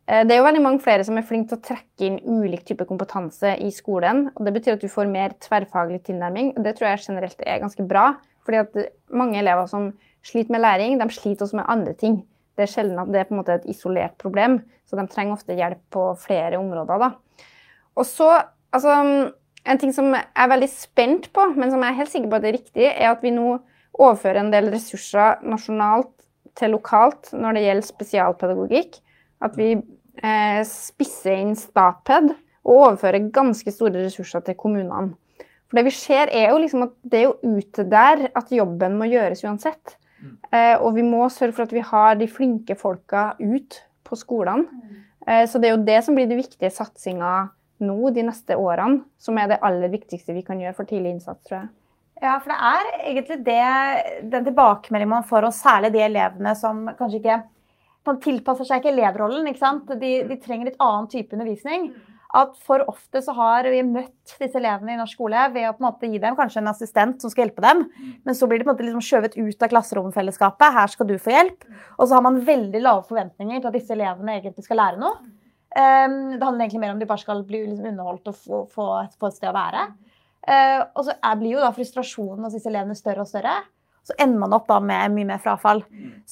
Eh, det er jo veldig mange flere som er flinke til å trekke inn ulik type kompetanse i skolen. og Det betyr at du får mer tverrfaglig tilnærming. og Det tror jeg generelt er ganske bra. fordi at mange elever som sliter med læring, de sliter også med andre ting. Det er sjelden at det er på en måte et isolert problem, så de trenger ofte hjelp på flere områder. da. Og så, altså, En ting som jeg er veldig spent på, men som jeg er helt sikker på at det er riktig, er at vi nå overfører en del ressurser nasjonalt til lokalt når det gjelder spesialpedagogikk. At vi eh, spisser inn Statped og overfører ganske store ressurser til kommunene. For det vi ser er jo liksom at det er jo ute der at jobben må gjøres uansett. Eh, og vi må sørge for at vi har de flinke folka ut på skolene. Eh, så det er jo det som blir de viktige satsinga nå de neste årene, som er det aller viktigste vi kan gjøre for tidlig innsats, tror jeg. Ja, for det er egentlig det, den tilbakemeldingen man får, og særlig de elevene som kanskje ikke man tilpasser seg ikke elevrollen. ikke sant? De, de, trenger litt annen type undervisning. At For ofte så har vi møtt disse elevene i norsk skole ved å på en måte gi dem kanskje en assistent som skal hjelpe dem, men så blir de på en måte liksom skjøvet ut av klasseromfellesskapet. Her skal du få hjelp. Og så har man veldig lave forventninger til at disse elevene egentlig skal lære noe. Um, det handler egentlig mer om de bare skal bli liksom underholdt og få, få, et, sted å være. Uh, og så er, blir jo da frustrasjonen hos disse elevene større og større så ender man opp da med mye mer frafall.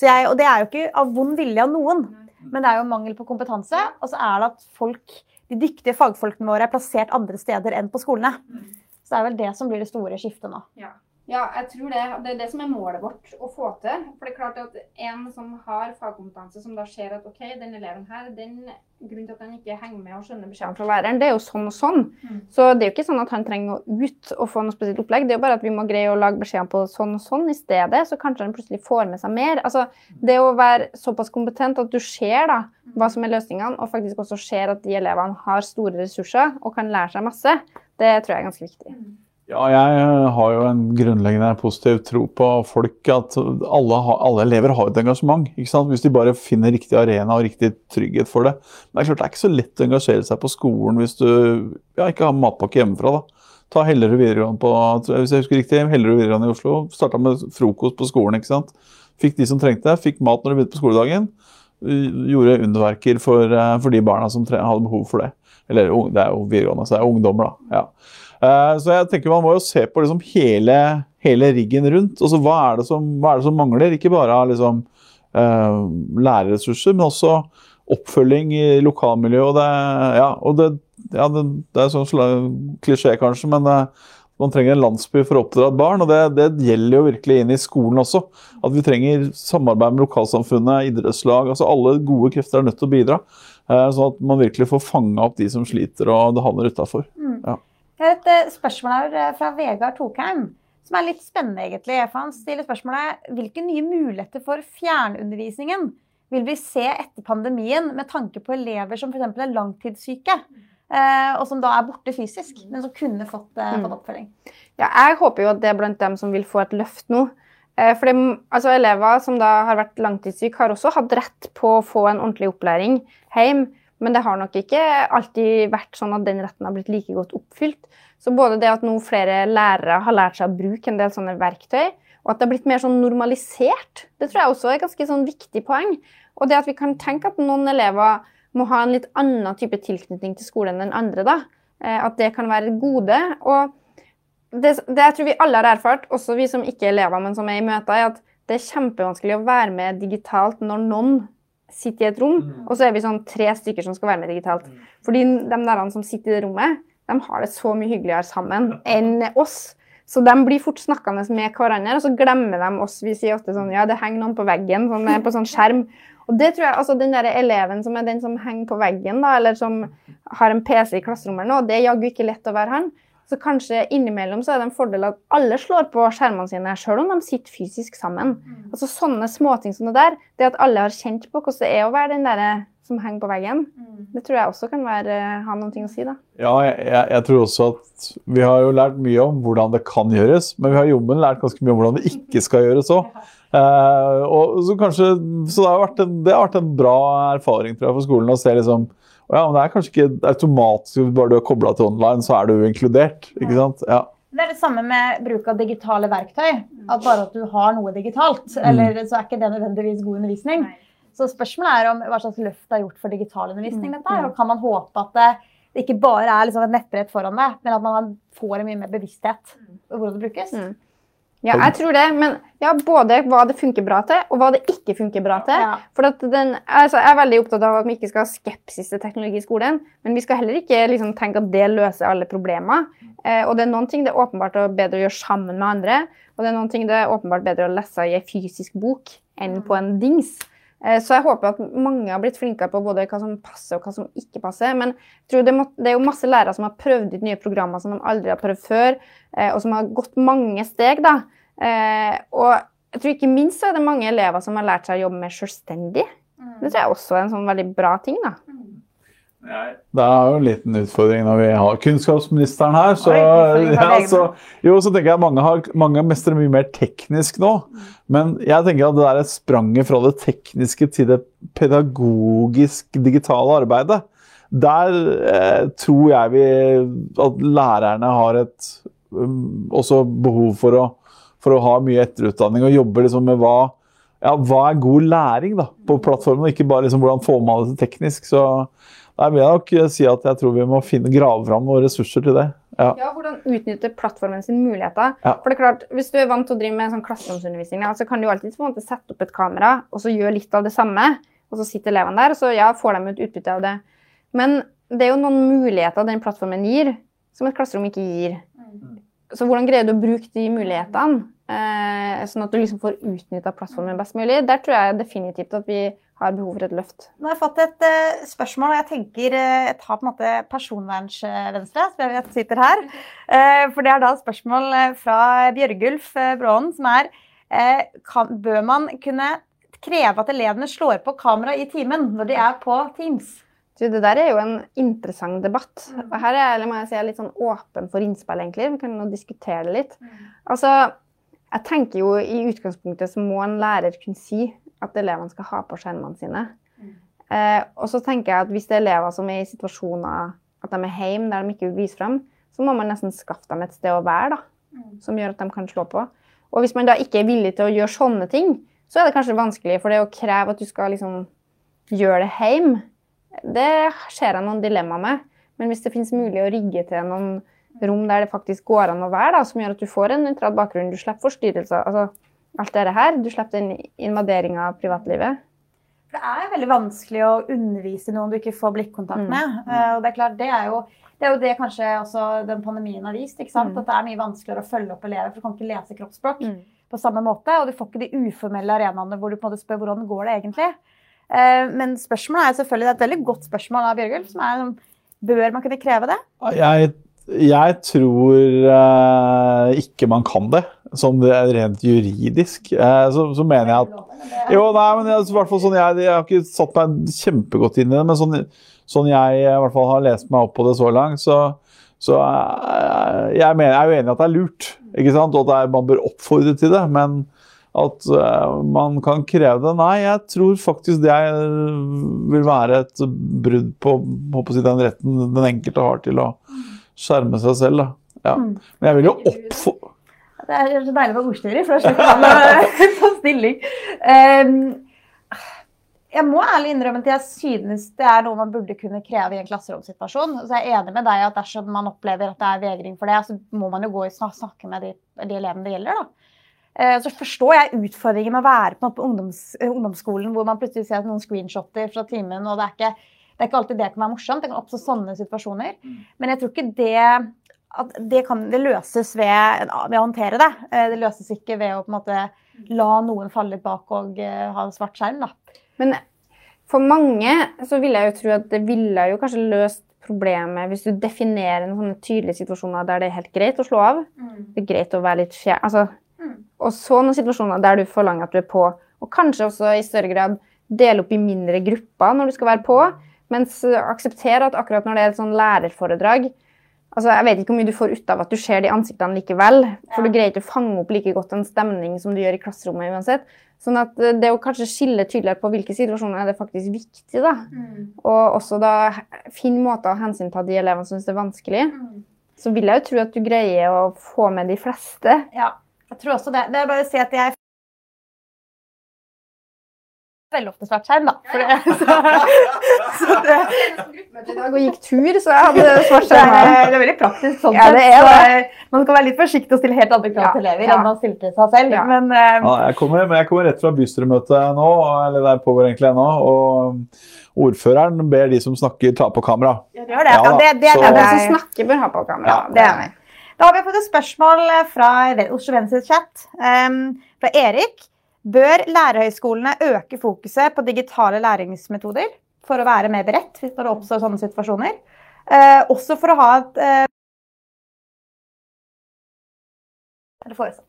Jeg, og det er jo ikke av vond vilje av noen, men det er jo mangel på kompetanse. Og så er det at folk, de dyktige fagfolkene våre er plassert andre steder enn på skolene. Så det er vel det som blir det store skiftet nå. Ja. Ja, jeg tror det. Det er det som er målet vårt å få til. For det er klart at en som har fagkompetanse, som da ser at OK, den eleven her, den grunnen til at han ikke henger med og skjønner beskjedene fra læreren, det er jo sånn og sånn. Mm. Så det er jo ikke sånn at han trenger å ut og få noe spesielt opplegg. Det er jo bare at vi må greie å lage beskjedene på sånn og sånn i stedet, så kanskje han plutselig får med seg mer. Altså, det å være såpass kompetent at du ser da hva som er løsningene, og faktisk også ser at de elevene har store ressurser og kan lære seg masse, det tror jeg er ganske viktig. Ja, jeg eh, har jo en grunnleggende positiv tro på folk. At alle, alle elever har et engasjement. ikke sant? Hvis de bare finner riktig arena og riktig trygghet for det. Men det er klart det er ikke så lett å engasjere seg på skolen hvis du ja, ikke har matpakke hjemmefra. da. Ta Hellerud videregående på hvis jeg husker riktig, Hellerud videregående i Oslo. Starta med frokost på skolen. ikke sant? Fikk de som trengte det, fikk mat når de begynte på skoledagen. Gjorde underverker for, eh, for de barna som hadde behov for det. Eller det er jo videregående, så det er ungdommer, da. ja. Eh, så jeg tenker man må jo se på liksom hele, hele, riggen rundt. Altså, hva, er som, hva, er det som, mangler? Ikke bare liksom, uh, lærerressurser, men også oppfølging i lokalmiljøet. Og det, ja, og det, ja, det, det er sånn klisjé, kanskje, men eh, man trenger en landsby for å oppdra et barn. og det, det, gjelder jo virkelig inn i skolen også. At vi trenger samarbeid med lokalsamfunnet, idrettslag. altså Alle gode krefter er nødt til å bidra. Sånn at man virkelig får fanga opp de som sliter og det havner utafor. Mm. Ja. Jeg har et eh, spørsmål her eh, fra Vegard Tokheim, som er litt spennende, egentlig. For han stiller spørsmålet hvilke nye muligheter for fjernundervisningen vil vi se etter pandemien med tanke på elever som f.eks. er langtidssyke? Eh, og som da er borte fysisk, men som kunne fått, mm. fått oppfølging. Ja, jeg håper jo at det er blant dem som vil få et løft nå. For det, altså Elever som da har vært langtidssyke, har også hatt rett på å få en ordentlig opplæring hjemme. Men det har nok ikke alltid vært sånn at den retten har blitt like godt oppfylt. Så både det at nå flere lærere har lært seg å bruke en del sånne verktøy, og at det har blitt mer sånn normalisert, det tror jeg også er et ganske sånn viktig poeng. Og det at vi kan tenke at noen elever må ha en litt annen type tilknytning til skolen enn andre, da. Eh, at det kan være et gode. Og det, det jeg tror vi alle har erfart, også vi som ikke er elever, men som er i møter, er at det er kjempevanskelig å være med digitalt når noen sitter i et rom, mm. og så er vi sånn tre stykker som skal være med digitalt. Mm. Fordi de der som sitter i det rommet, de har det så mye hyggeligere sammen enn oss. Så de blir fort snakkende med hverandre, og så glemmer de oss. Vi sier ofte sånn Ja, det henger noen på veggen, sånn, på sånn skjerm. Og det tror jeg, altså Den der eleven som er den som henger på veggen, da, eller som har en PC i klasserommet nå, det er jaggu ikke lett å være han. Så kanskje innimellom så er det en fordel at alle slår på skjermene sine, selv om de sitter fysisk sammen. Mm. Altså Sånne småting som det der, det at alle har kjent på hvordan det er å være den der som henger på veggen. Det tror jeg også kan være, ha noen ting å si. da. Ja, jeg, jeg, tror også at vi har jo lært mye om hvordan det kan gjøres, men vi har jommen lært ganske mye om hvordan det ikke skal gjøres òg. Eh, og så kanskje, så det har, vært en, det har vært en bra erfaring tror jeg, for skolen å se liksom ja, men Det er kanskje ikke automatisk bare du er kobla til online, så er du inkludert. ikke sant? Ja. Det er det samme med bruk av digitale verktøy. At bare at du har noe digitalt, eller så er ikke det nødvendigvis god undervisning. Så spørsmålet er om hva slags løft det er gjort for digital undervisning. dette er, og Kan man håpe at det, det ikke bare er liksom et nettbrett foran deg, men at man får en mye mer bevissthet om hvordan det brukes? Ja, jeg tror det. Men ja, både hva det funker bra til, og hva det ikke funker bra til. Ja. For at den, altså, Jeg er veldig opptatt av at vi ikke skal ha skepsis til teknologi i skolen. Men vi skal heller ikke liksom, tenke at det løser alle problemer. Eh, og det er noen ting det er åpenbart bedre å gjøre sammen med andre. Og det er noen ting det er åpenbart bedre å lese i en fysisk bok enn på en dings. Eh, så jeg håper at mange har blitt flinkere på både hva som passer og hva som ikke passer. Men jeg tror det, må, det er jo masse lærere som har prøvd ut nye programmer som de aldri har prøvd før, eh, og som har gått mange steg. da. Eh, og jeg tror ikke minst så er det mange elever som har lært seg å jobbe mer selvstendig. Det tror jeg også er en sånn veldig bra ting. da. Det er jo en liten utfordring når vi har kunnskapsministeren her. Så, ja, så, jo, så tenker jeg mange, har, mange mestrer mye mer teknisk nå. Men jeg tenker at det er et spranget fra det tekniske til det pedagogisk-digitale arbeidet. Der eh, tror jeg vi at lærerne har et um, også behov for å, for å ha mye etterutdanning og jobbe liksom med hva, ja, hva er god læring da, på plattformen, og ikke bare liksom hvordan får man det til teknisk. Så der vil jeg nok si at jeg tror vi må finne, grave fram noen ressurser til det. Ja. Ja, Hvordan utnytte plattformen sine muligheter. Ja. For det er klart, Hvis du er vant til å drive med sånn klasseromsundervisning, ja, så kan du alltid måte sette opp et kamera og så gjøre litt av det samme. Og så sitter elevene der, og så ja, får de ut utbytte av det. Men det er jo noen muligheter den plattformen gir, som et klasserom ikke gir. Så hvordan greier du å bruke de mulighetene, sånn at du liksom får utnytta plattformen best mulig? Der tror jeg definitivt at vi har behov for et løft. Nå har jeg fått et uh, spørsmål, og jeg tenker uh, jeg tar på en måte personvernsvenstre, som jeg vet sitter her. Eh, for det er da et spørsmål eh, fra Bjørgulf eh, Bråen, som er eh, kan, Bør man kunne kreve at elevene slår på kamera i timen når de er på Teams? Det der er jo en interessant debatt. Og her er jeg, si, jeg er litt sånn åpen for innspill, egentlig. Vi kan nå diskutere det litt. Altså, jeg tenker jo i utgangspunktet så må en lærer kunne si at elevene skal ha på skjermene sine. Eh, og så tenker jeg at hvis det er elever som er i situasjoner at de er hjemme der de ikke vil vise frem, så må man nesten skaffe dem et sted å være da, som gjør at de kan slå på. Og hvis man da ikke er villig til å gjøre sånne ting, så er det kanskje vanskelig, for det å kreve at du skal liksom gjøre det hjemme, det ser jeg noen dilemmaer med. Men hvis det finnes mulig å rigge til noen rom der det faktisk går an å være, da, som gjør at du får en nøytral bakgrunn, du slipper forstyrrelser, altså alt det her, du slipper den invaderinga av privatlivet. For Det er veldig vanskelig å undervise noen du ikke får blikkontakt med. Mm. og Det er klart, det er jo det, er jo det kanskje også den pandemien har vist. ikke sant? Mm. At det er mye vanskeligere å følge opp elever, for du kan ikke lese kroppsspråk Mm. på samme måte. Og du får ikke de uformelle arenaene hvor du på en måte spør hvordan går det egentlig. Eh, Men spørsmålet er selvfølgelig, det er et veldig godt spørsmål av Bjørgulf. som er Bør man kunne kreve det? Jeg, jeg tror uh, ikke man kan det, sånn rent juridisk. Uh, så, så mener jeg at Jo, nei, men jeg, sånn jeg, jeg har ikke satt meg kjempegodt inn i det, men sånn, sånn jeg hvert fall har lest meg opp på det så langt, så, så uh, jeg, mener, jeg er jo enig i at det er lurt, ikke sant? og at er, man bør oppfordre til det. Men at man kan kreve det Nei, jeg tror faktisk det vil være et brudd på håper jeg, å si, den retten den enkelte har til å skjerme seg selv. Da. Ja. Men jeg vil jo oppfordre Det er så deilig å være ordstyrer, for da slipper man å ta stilling. Um, jeg må ærlig innrømme at jeg synes det er noe man burde kunne kreve i en klasseromsituasjon. Så jeg er enig med deg at dersom man opplever at det er vegring for det, så må man jo gå og snakke med de, de elevene det gjelder. da. Eh, Så forstår jeg utfordringen med å være på, på ungdoms, eh, ungdomsskolen hvor man plutselig ser noen screenshotter fra timen, og det er ikke, det er ikke alltid det kan være morsomt. Det kan oppstå sånne situasjoner. Men jeg tror ikke det at det kan det løses ved, ved å håndtere det. Eh, Det løses ikke ved å på en måte la noen falle litt bak og eh, ha svart skjerm. da. Men for mange så vil jeg jo tro at det ville jo kanskje løst problemet hvis du definerer noen sånne tydelige situasjoner der det er helt greit å slå av. Det er greit å være litt fjern. Altså, Mm. og så noen situasjoner der du forlanger at du er på. Og kanskje også i større grad dele opp i mindre grupper når du skal være på. Mens eh, aksepter at akkurat når det er et sånn lærerforedrag altså Jeg vet ikke hvor mye du får ut av at du ser de ansiktene likevel. For du greier ikke å fange opp like godt en stemning som du gjør i klasserommet uansett. Sånn at eh, det å kanskje skille tydeligere på hvilke situasjoner er det faktisk viktig, da. Og også da finne måter å hensynta de elevene som syns det er vanskelig. Så vil jeg jo tro at du greier å få med de fleste. Ja, jeg tror også det. Det er bare å si at jeg veldig ofte svart skjerm, da. For det, så, så det, og gikk tur, så jeg hadde svart skjerm. er, det er veldig praktisk sånn Ja, sett. det er så, Man skal være litt forsiktig og stille helt andre krav Ja, til elever ja. enn man stiller til seg selv. Ja. Men um... Ja, jeg, kommer, men jeg kommer rett fra bystyremøtet nå, eller der pågår egentlig ennå. Og ordføreren ber de som snakker, ta på kamera. Ja, det. Ja Ja, da, det, det er det. som snakker, bør ha på kamera. Ja, det er jeg. Da har vi fått et spørsmål fra Oslo Venstres chat um, fra Erik. Bør lærerhøyskolene øke fokuset på digitale læringsmetoder for å være mer beredt hvis det oppstår sånne situasjoner? Eh, også for å ha et eh, Eller foresatt.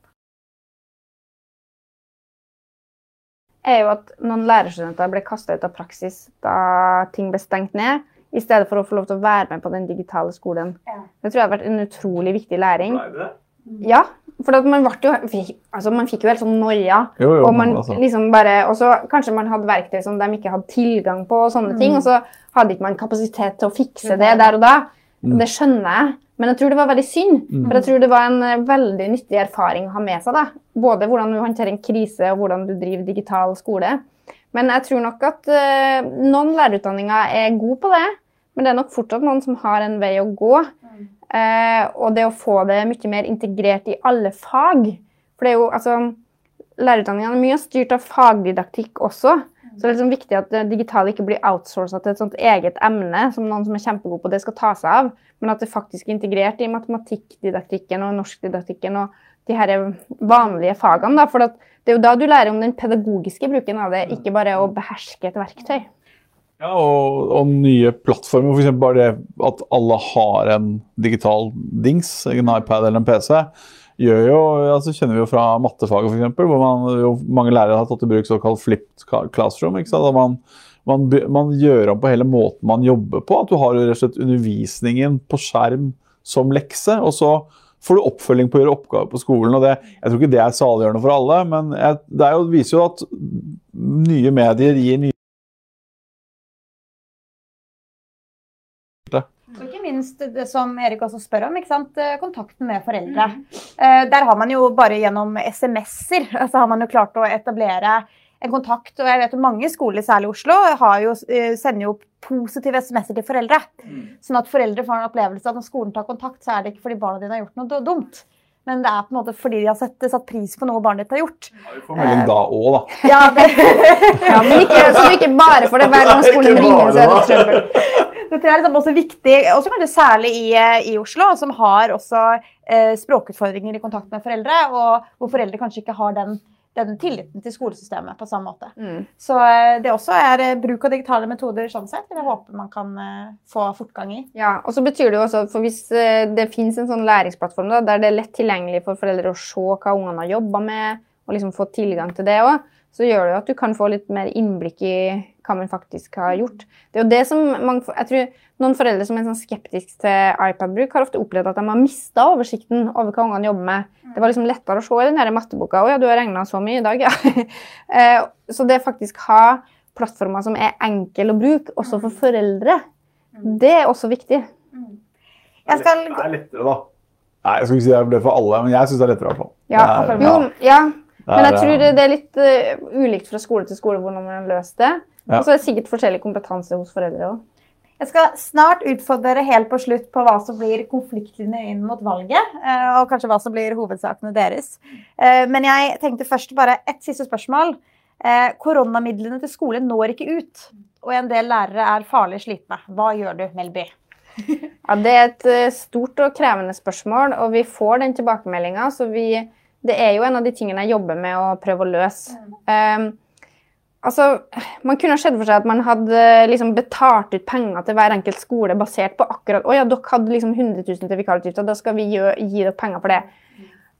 er jo at noen lærerstudenter ble kasta ut av praksis da ting ble stengt ned, i stedet for å få lov til å være med på den digitale skolen. Ja. Det tror jeg har vært en utrolig viktig læring. Ja, for at man, ble jo, altså man fikk jo helt sånn noia. Jo, jo, Og man altså. liksom bare, og så kanskje man hadde verktøy som de ikke hadde tilgang på, og sånne ting, og så hadde ikke man kapasitet til å fikse det der og da. Mm. Det skjønner jeg, men jeg tror det var veldig synd. For jeg tror det var en eh, veldig nyttig erfaring å ha med seg. da. Både hvordan du håndterer en krise, og hvordan du driver digital skole. Men jeg tror nok at uh, noen lærerutdanninger er gode på det, men det er nok fortsatt noen som har en vei å gå. Eh, og det å få det mye mer integrert i alle fag. For det er jo, altså, lærerutdanningene er mye styrt av fagdidaktikk også. Så det er liksom viktig at det digitale ikke blir outsourca til et sånt eget emne som noen som er kjempegod på det, skal ta seg av. Men at det faktisk er integrert i matematikkdidaktikken og norskdidaktikken og de her vanlige fagene. Da. For det er jo da du lærer om den pedagogiske bruken av det, ikke bare å beherske et verktøy. Ja, og, og nye plattformer, f.eks. bare det at alle har en digital dings, en iPad eller en PC, gjør jo, altså kjenner vi jo fra mattefaget f.eks., hvor man, jo, mange lærere har tatt i bruk såkalt flipped classroom. ikke sant? At man, man, man gjør om på hele måten man jobber på. At du har rett og slett undervisningen på skjerm som lekse, og så får du oppfølging på å gjøre oppgaver på skolen. og det, Jeg tror ikke det er saliggjørende for alle, men jeg, det jo, viser jo at nye medier gir nye minst det som Erik også spør om, eh, kontakten med foreldre. Eh, Der har man jo bare gjennom SMS-er altså har man jo klart å etablere en kontakt. Og jeg vet at mange skoler, særlig i Oslo, har jo, eh, sender jo positive SMS-er til foreldre. Sånn at foreldre får en opplevelse av at når skolen tar kontakt, så er det ikke fordi barna dine har gjort noe dumt. Men det er på en måte fordi de har sett, satt pris på noe barnet ditt har gjort. Vi får melding da òg, da. Ja, det, Ja, men ikke, så ikke bare for det hver gang skolen ringer, så er det trøbbel. Det er liksom også viktig, også kanskje særlig i, eh, i Oslo, som har også eh, språkutfordringer i kontakt med foreldre, og hvor foreldre kanskje ikke har den, den tilliten til skolesystemet på samme måte. Mm. Så eh, det også er eh, bruk av digitale metoder sånn sett. Jeg håper man kan eh, få fortgang i. Ja, og så betyr det jo også, for Hvis det finnes en sånn læringsplattform da, der det er lett tilgjengelig for foreldre å se hva ungene har jobba med, og liksom få tilgang til det òg, så gjør det jo at du kan få litt mer innblikk i hva man faktisk har gjort. Det er jo det som mange, jeg tror Noen foreldre som er sånn skeptiske til iPad-bruk, har ofte opplevd at de har mista oversikten over hva ungene jobber med. Det var liksom lettere å se i den her matteboka. 'Å ja, du har regna så mye i dag', ja. Eh, så det faktisk ha plattformer som er enkle å bruke, også for foreldre, det er også viktig. Jeg skal Det er lettere, da. Nei, jeg skal ikke si det ble for alle, men jeg syns det er lettere. i hvert fall. Ja, Det er- jo, ja. Men jeg tror det, er litt uh, ulikt fra skole til skole hvordan man har løst det. Ja. Og så er det sikkert forskjellig kompetanse hos foreldre òg. Jeg skal snart utfordre dere helt på slutt på hva som blir konfliktene inn mot valget. eh, Og kanskje hva som blir hovedsakene deres. Eh, Men jeg tenkte først bare et siste spørsmål. Eh, Koronamidlene til skole når ikke ut. Og en del lærere er farlig slitne. Hva gjør du, Melby? Ja, det er et stort og krevende spørsmål, og vi får den tilbakemeldinga. Så vi, det er jo en av de tingene jeg jobber med å prøve å løse. Um, altså, man kunne ha sett for seg at man hadde liksom betalt ut penger til hver enkelt skole basert på akkurat Å ja, dere hadde liksom 100 000 til vikarutgifter, da skal vi gi, gi dere penger for det.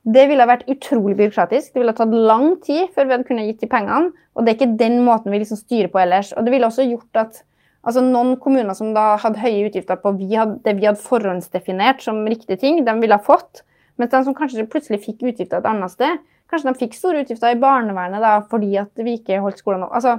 Det ville vært utrolig byråkratisk. Det ville tatt lang tid før vi hadde kunnet gitt de pengene. Og det er ikke den måten vi liksom styrer på ellers. Og det ville også gjort at altså noen kommuner som da hadde høye utgifter på vi hadde, det vi hadde forhåndsdefinert som riktige ting, de ville ha fått. Mens de som kanskje plutselig fikk utgifter et annet sted, kanskje de fikk store utgifter i barnevernet da, fordi at vi ikke holdt skolen opp. Altså,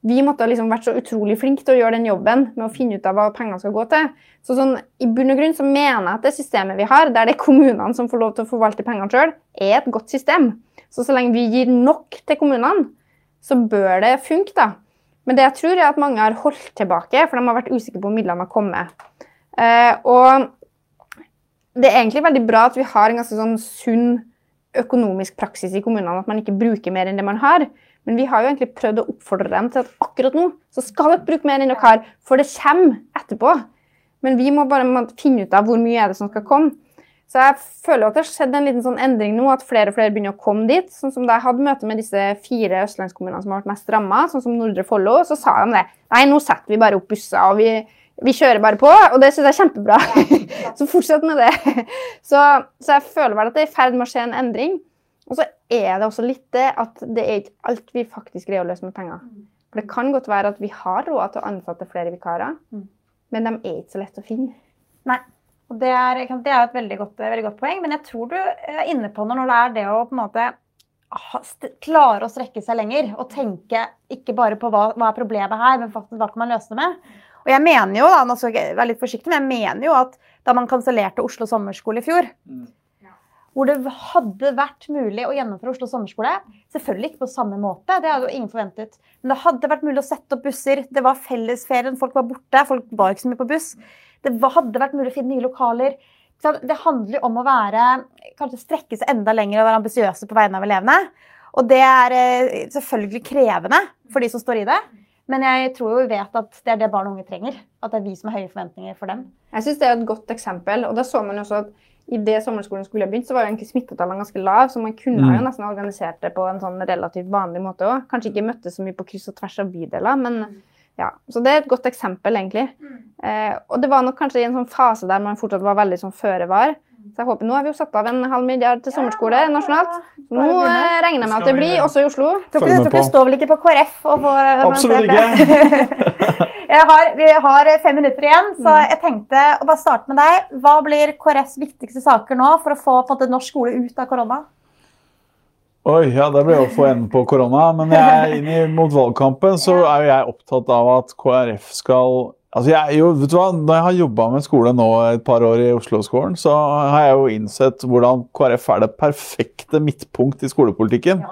vi måtte liksom vært så utrolig flinke til å gjøre den jobben med å finne ut av hva pengene skal gå til. Så sånn, I bunn og grunn så mener jeg at det systemet vi har, der det er kommunene som får lov til å forvalte pengene sjøl, er et godt system. Så så lenge vi gir nok til kommunene, så bør det funke. da. Men det jeg tror er at mange har holdt tilbake, for de har vært usikre på om midlene har kommet. Eh, og det er egentlig veldig bra at vi har en ganske sånn sunn økonomisk praksis i kommunene, at man ikke bruker mer enn det man har. Men vi har jo egentlig prøvd å oppfordre dem til at akkurat nå så skal dere bruke mer enn dere har, for det kommer etterpå. Men vi må bare finne ut av hvor mye er det som skal komme. Så jeg føler at det har skjedd en liten sånn endring nå, at flere og flere begynner å komme dit. Sånn som Da jeg hadde møte med disse fire østlandskommunene som har vært mest ramma, sånn som Nordre Follo, så sa de det. Nei, nå setter vi bare opp busser, og vi, vi kjører bare på. Og det syns jeg er kjempebra. så fortsett med det. Så, så jeg føler vel at det er i ferd med å skje en endring. Og så er det også litt det at det er ikke alt vi faktisk greier å løse med penger. For det kan godt være at vi har råd til å ansette flere vikarer, men de er ikke så lett å finne. Nei. Og det er, det er et veldig godt, veldig godt, poeng, men jeg tror du er inne på noe når det er det å på en måte klare å strekke seg lenger og tenke ikke bare på hva, hva er problemet her, men faktisk hva kan man løse det med. Og jeg mener jo da, nå skal jeg være litt forsiktig, men jeg mener jo at da man kansellerte Oslo sommerskole i fjor, mm hvor det hadde vært mulig å gjennomføre Oslo sommerskole. Selvfølgelig ikke på samme måte, det hadde jo ingen forventet. Men det hadde vært mulig å sette opp busser. Det var fellesferien, folk var borte. Folk var ikke så mye på buss. Det hadde vært mulig å finne nye lokaler. Det handler jo om å være, kanskje strekke seg enda lenger og være ambisiøse på vegne av elevene. Og det er eh, selvfølgelig krevende for de som står i det. Men jeg tror jo vi vet at det er det barn og unge trenger. At det er vi som har høye forventninger for dem. Jeg synes det er et godt eksempel. og da så man jo også at i det sommerskolen skulle ha begynt, så var jo egentlig smittetallene ganske lave, så man kunne mm. jo nesten organisert det på en sånn relativt vanlig måte òg. Kanskje ikke møttes så mye på kryss og tvers av bydeler, men ja. Så det er et godt eksempel, egentlig. Mm. Eh, og det var nok kanskje i en sånn fase der man fortsatt var veldig sånn føre var. Så jeg håper Nå har vi jo satt av en halv milliard til sommerskole nasjonalt. Nå eh, regner jeg med at det blir også i Oslo. Dere står vel ikke på KrF? Og på, Absolutt ikke. har, vi har fem minutter igjen, så mm. jeg tenkte å bare starte med deg. Hva blir KrFs viktigste saker nå for å få på måte, norsk skole ut av korona? Oi, ja, det blir å få enden på korona. Men jeg, inn mot valgkampen så er jo jeg opptatt av at KrF skal Altså jeg, jo, vet du hva? Når jeg har jobba med skole nå et par år i Oslo-skolen, så har jeg jo innsett hvordan KrF er det perfekte midtpunkt i skolepolitikken.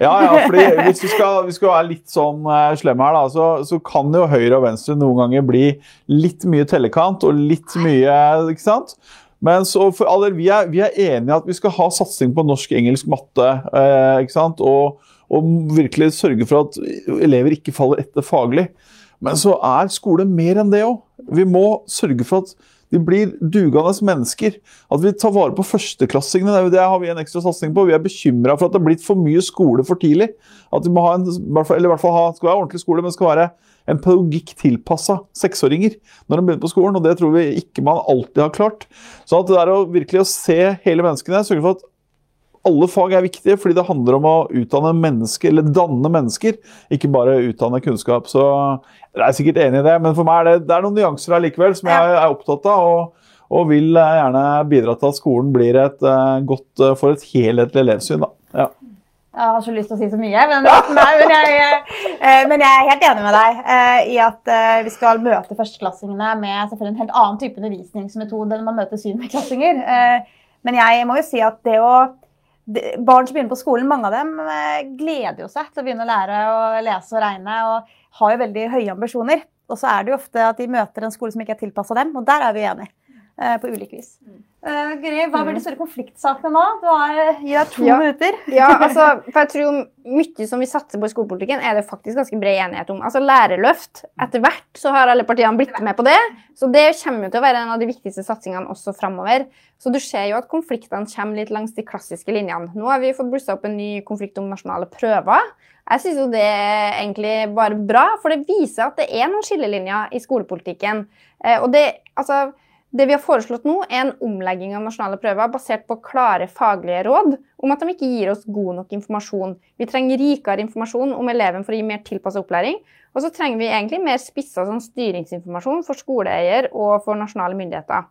Ja, ja, fordi Hvis vi skal, vi skal være litt sånn uh, slemme her, da, så, så, kan jo høyre og venstre noen ganger bli litt mye tellekant og litt mye ikke sant? Men så for alle, vi, er, vi er enige at vi skal ha satsing på norsk, engelsk, matte. Uh, ikke sant? Og, og virkelig sørge for at elever ikke faller etter faglig. Men så er skole mer enn det òg. Vi må sørge for at de blir dugende mennesker. At vi tar vare på førsteklassingene. Det har vi en ekstra satsing på. Vi er bekymra for at det er blitt for mye skole for tidlig. At vi må ha en, eller i hvert fall ha, skal være ordentlig skole, men skal være en pedagogikk tilpassa seksåringer når de begynner på skolen. og Det tror vi ikke man alltid har klart. Så at det er å virkelig å se hele menneskene, sørge for at alle fag er viktige fordi det handler om å utdanne mennesker, eller danne mennesker, ikke bare utdanne kunnskap. Så jeg er sikkert enig i det, men for meg er det, det er noen nyanser her likevel som jeg er opptatt av. Og, og vil gjerne bidra til at skolen blir et uh, godt uh, for et helhetlig elevsyn. Da. Ja. Jeg har så lyst til å si så mye, men, nei, men, jeg, uh, men, jeg, er helt enig med deg i at vi skal møte førsteklassingene med selvfølgelig en helt annen type undervisningsmetode enn man møter syvendeklassinger. men jeg må jo si at det å barn som begynner på skolen, mange av dem eh, gleder jo seg til å begynne å lære å lese og regne, og har jo veldig høye ambisjoner. Og så er det jo ofte at de møter en skole som ikke er tilpassa dem, og der er vi enige. Eh, på ulike vis. Uh, Guri, hva blir de store konfliktsakene nå? Du har, gir deg to ja. minutter. ja, altså, for jeg tror Mye som vi satser på i skolepolitikken, er det faktisk ganske bred enighet om. Altså Lærerløft. Etter hvert så har alle partiene blitt med på det. Så det kommer jo til å være en av de viktigste satsingene også framover. Så du ser jo at konfliktene kommer litt langs de klassiske linjene. Nå har vi fått blussa opp en ny konflikt om nasjonale prøver. Jeg syns jo det er egentlig bare bra, for det viser at det er noen skillelinjer i skolepolitikken. Uh, og det, altså Det vi har foreslått nå, er en omlegging av nasjonale prøver basert på klare faglige råd om at de ikke gir oss god nok informasjon. Vi trenger rikere informasjon om eleven for å gi mer tilpasset opplæring. Og så trenger vi egentlig mer spissa sånn styringsinformasjon for skoleeier og for nasjonale myndigheter.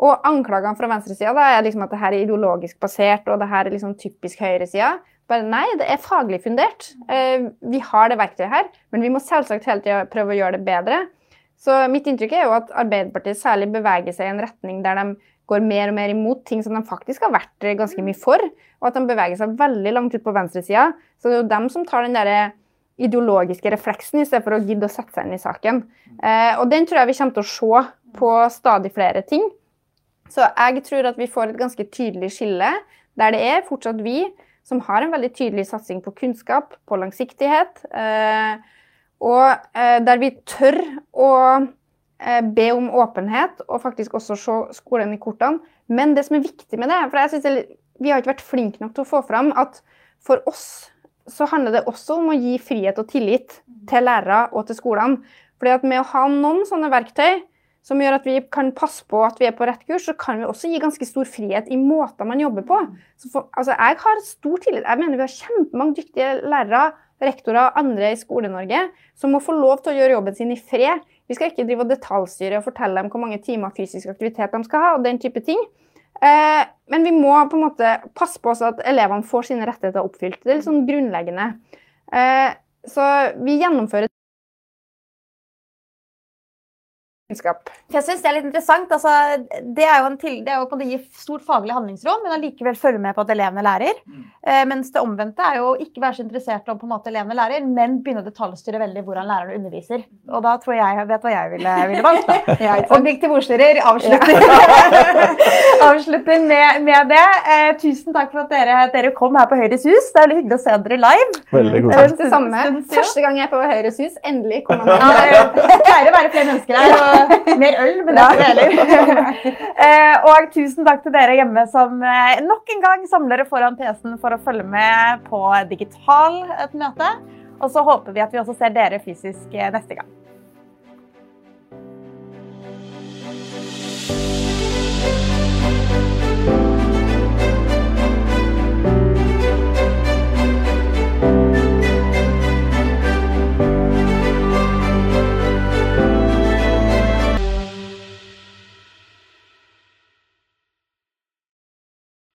Og anklagene fra venstresida er liksom at det her er ideologisk basert og det her er liksom typisk høyresida. Bare nei, det er faglig fundert. Eh, vi har det verktøyet her, men vi må selvsagt hele tida prøve å gjøre det bedre. Så mitt inntrykk er jo at Arbeiderpartiet særlig beveger seg i en retning der de går mer og mer imot ting som de faktisk har vært ganske mye for, og at de beveger seg veldig langt ut på venstresida. Så det er jo dem som tar den derre ideologiske refleksen i stedet for å gidde å sette seg inn i saken. Eh, og den tror jeg vi kommer til å se på stadig flere ting. Så jeg tror at vi får et ganske tydelig skille, der det er fortsatt vi som har en veldig tydelig satsing på kunnskap, på langsiktighet. Eh, og eh, der vi tør å eh, be om åpenhet, og faktisk også se skolen i kortene. Men det som er viktig med det, for jeg synes vi har ikke vært flinke nok til å få fram at for oss så handler det også om å gi frihet og tillit til lærere og til skolene. Fordi at Med å ha noen sånne verktøy som gjør at vi kan passe på at vi er på rett kurs, så kan vi også gi ganske stor frihet i måter man jobber på. For, altså, jeg har stor tillit. Jeg mener vi har kjempemange dyktige lærere rektorer og andre i Skole-Norge som må få lov til å gjøre jobben sin i fred. Vi skal ikke drive og detaljstyre og fortelle dem hvor mange timer fysisk aktivitet de skal ha. og den type ting. Eh, men vi må på en måte passe på at elevene får sine rettigheter oppfylt. Det er litt sånn grunnleggende. Eh, så vi gjennomfører kunnskap. Jeg synes Det er litt interessant. Altså, det er jo, en til, det er jo på å gi stort faglig handlingsrom, men allikevel følge med på at elevene lærer. Mm. Eh, mens det omvendte er jo ikke være så interessert om på en måte elevene lærer, men begynne å detaljstyre veldig hvordan lærerne underviser. Og da tror jeg jeg vet hva jeg ville, ville valgt. Og Big til bordstyrer avslutter, avslutter med, med, det. Eh, tusen takk for at dere, dere, kom her på Høyres hus. Det er veldig hyggelig å se dere live. Veldig god. Takk det samme. Første gang jeg er på Høyres hus. Endelig kom han. Ja, det pleier å være flere mennesker her. Og mer øl, men det er heller. Eh, og tusen takk til dere hjemme som eh, nok en gang samler dere foran PC-en for å følge med på digital et møte. Og så håper vi at vi også ser dere fysisk eh, neste gang.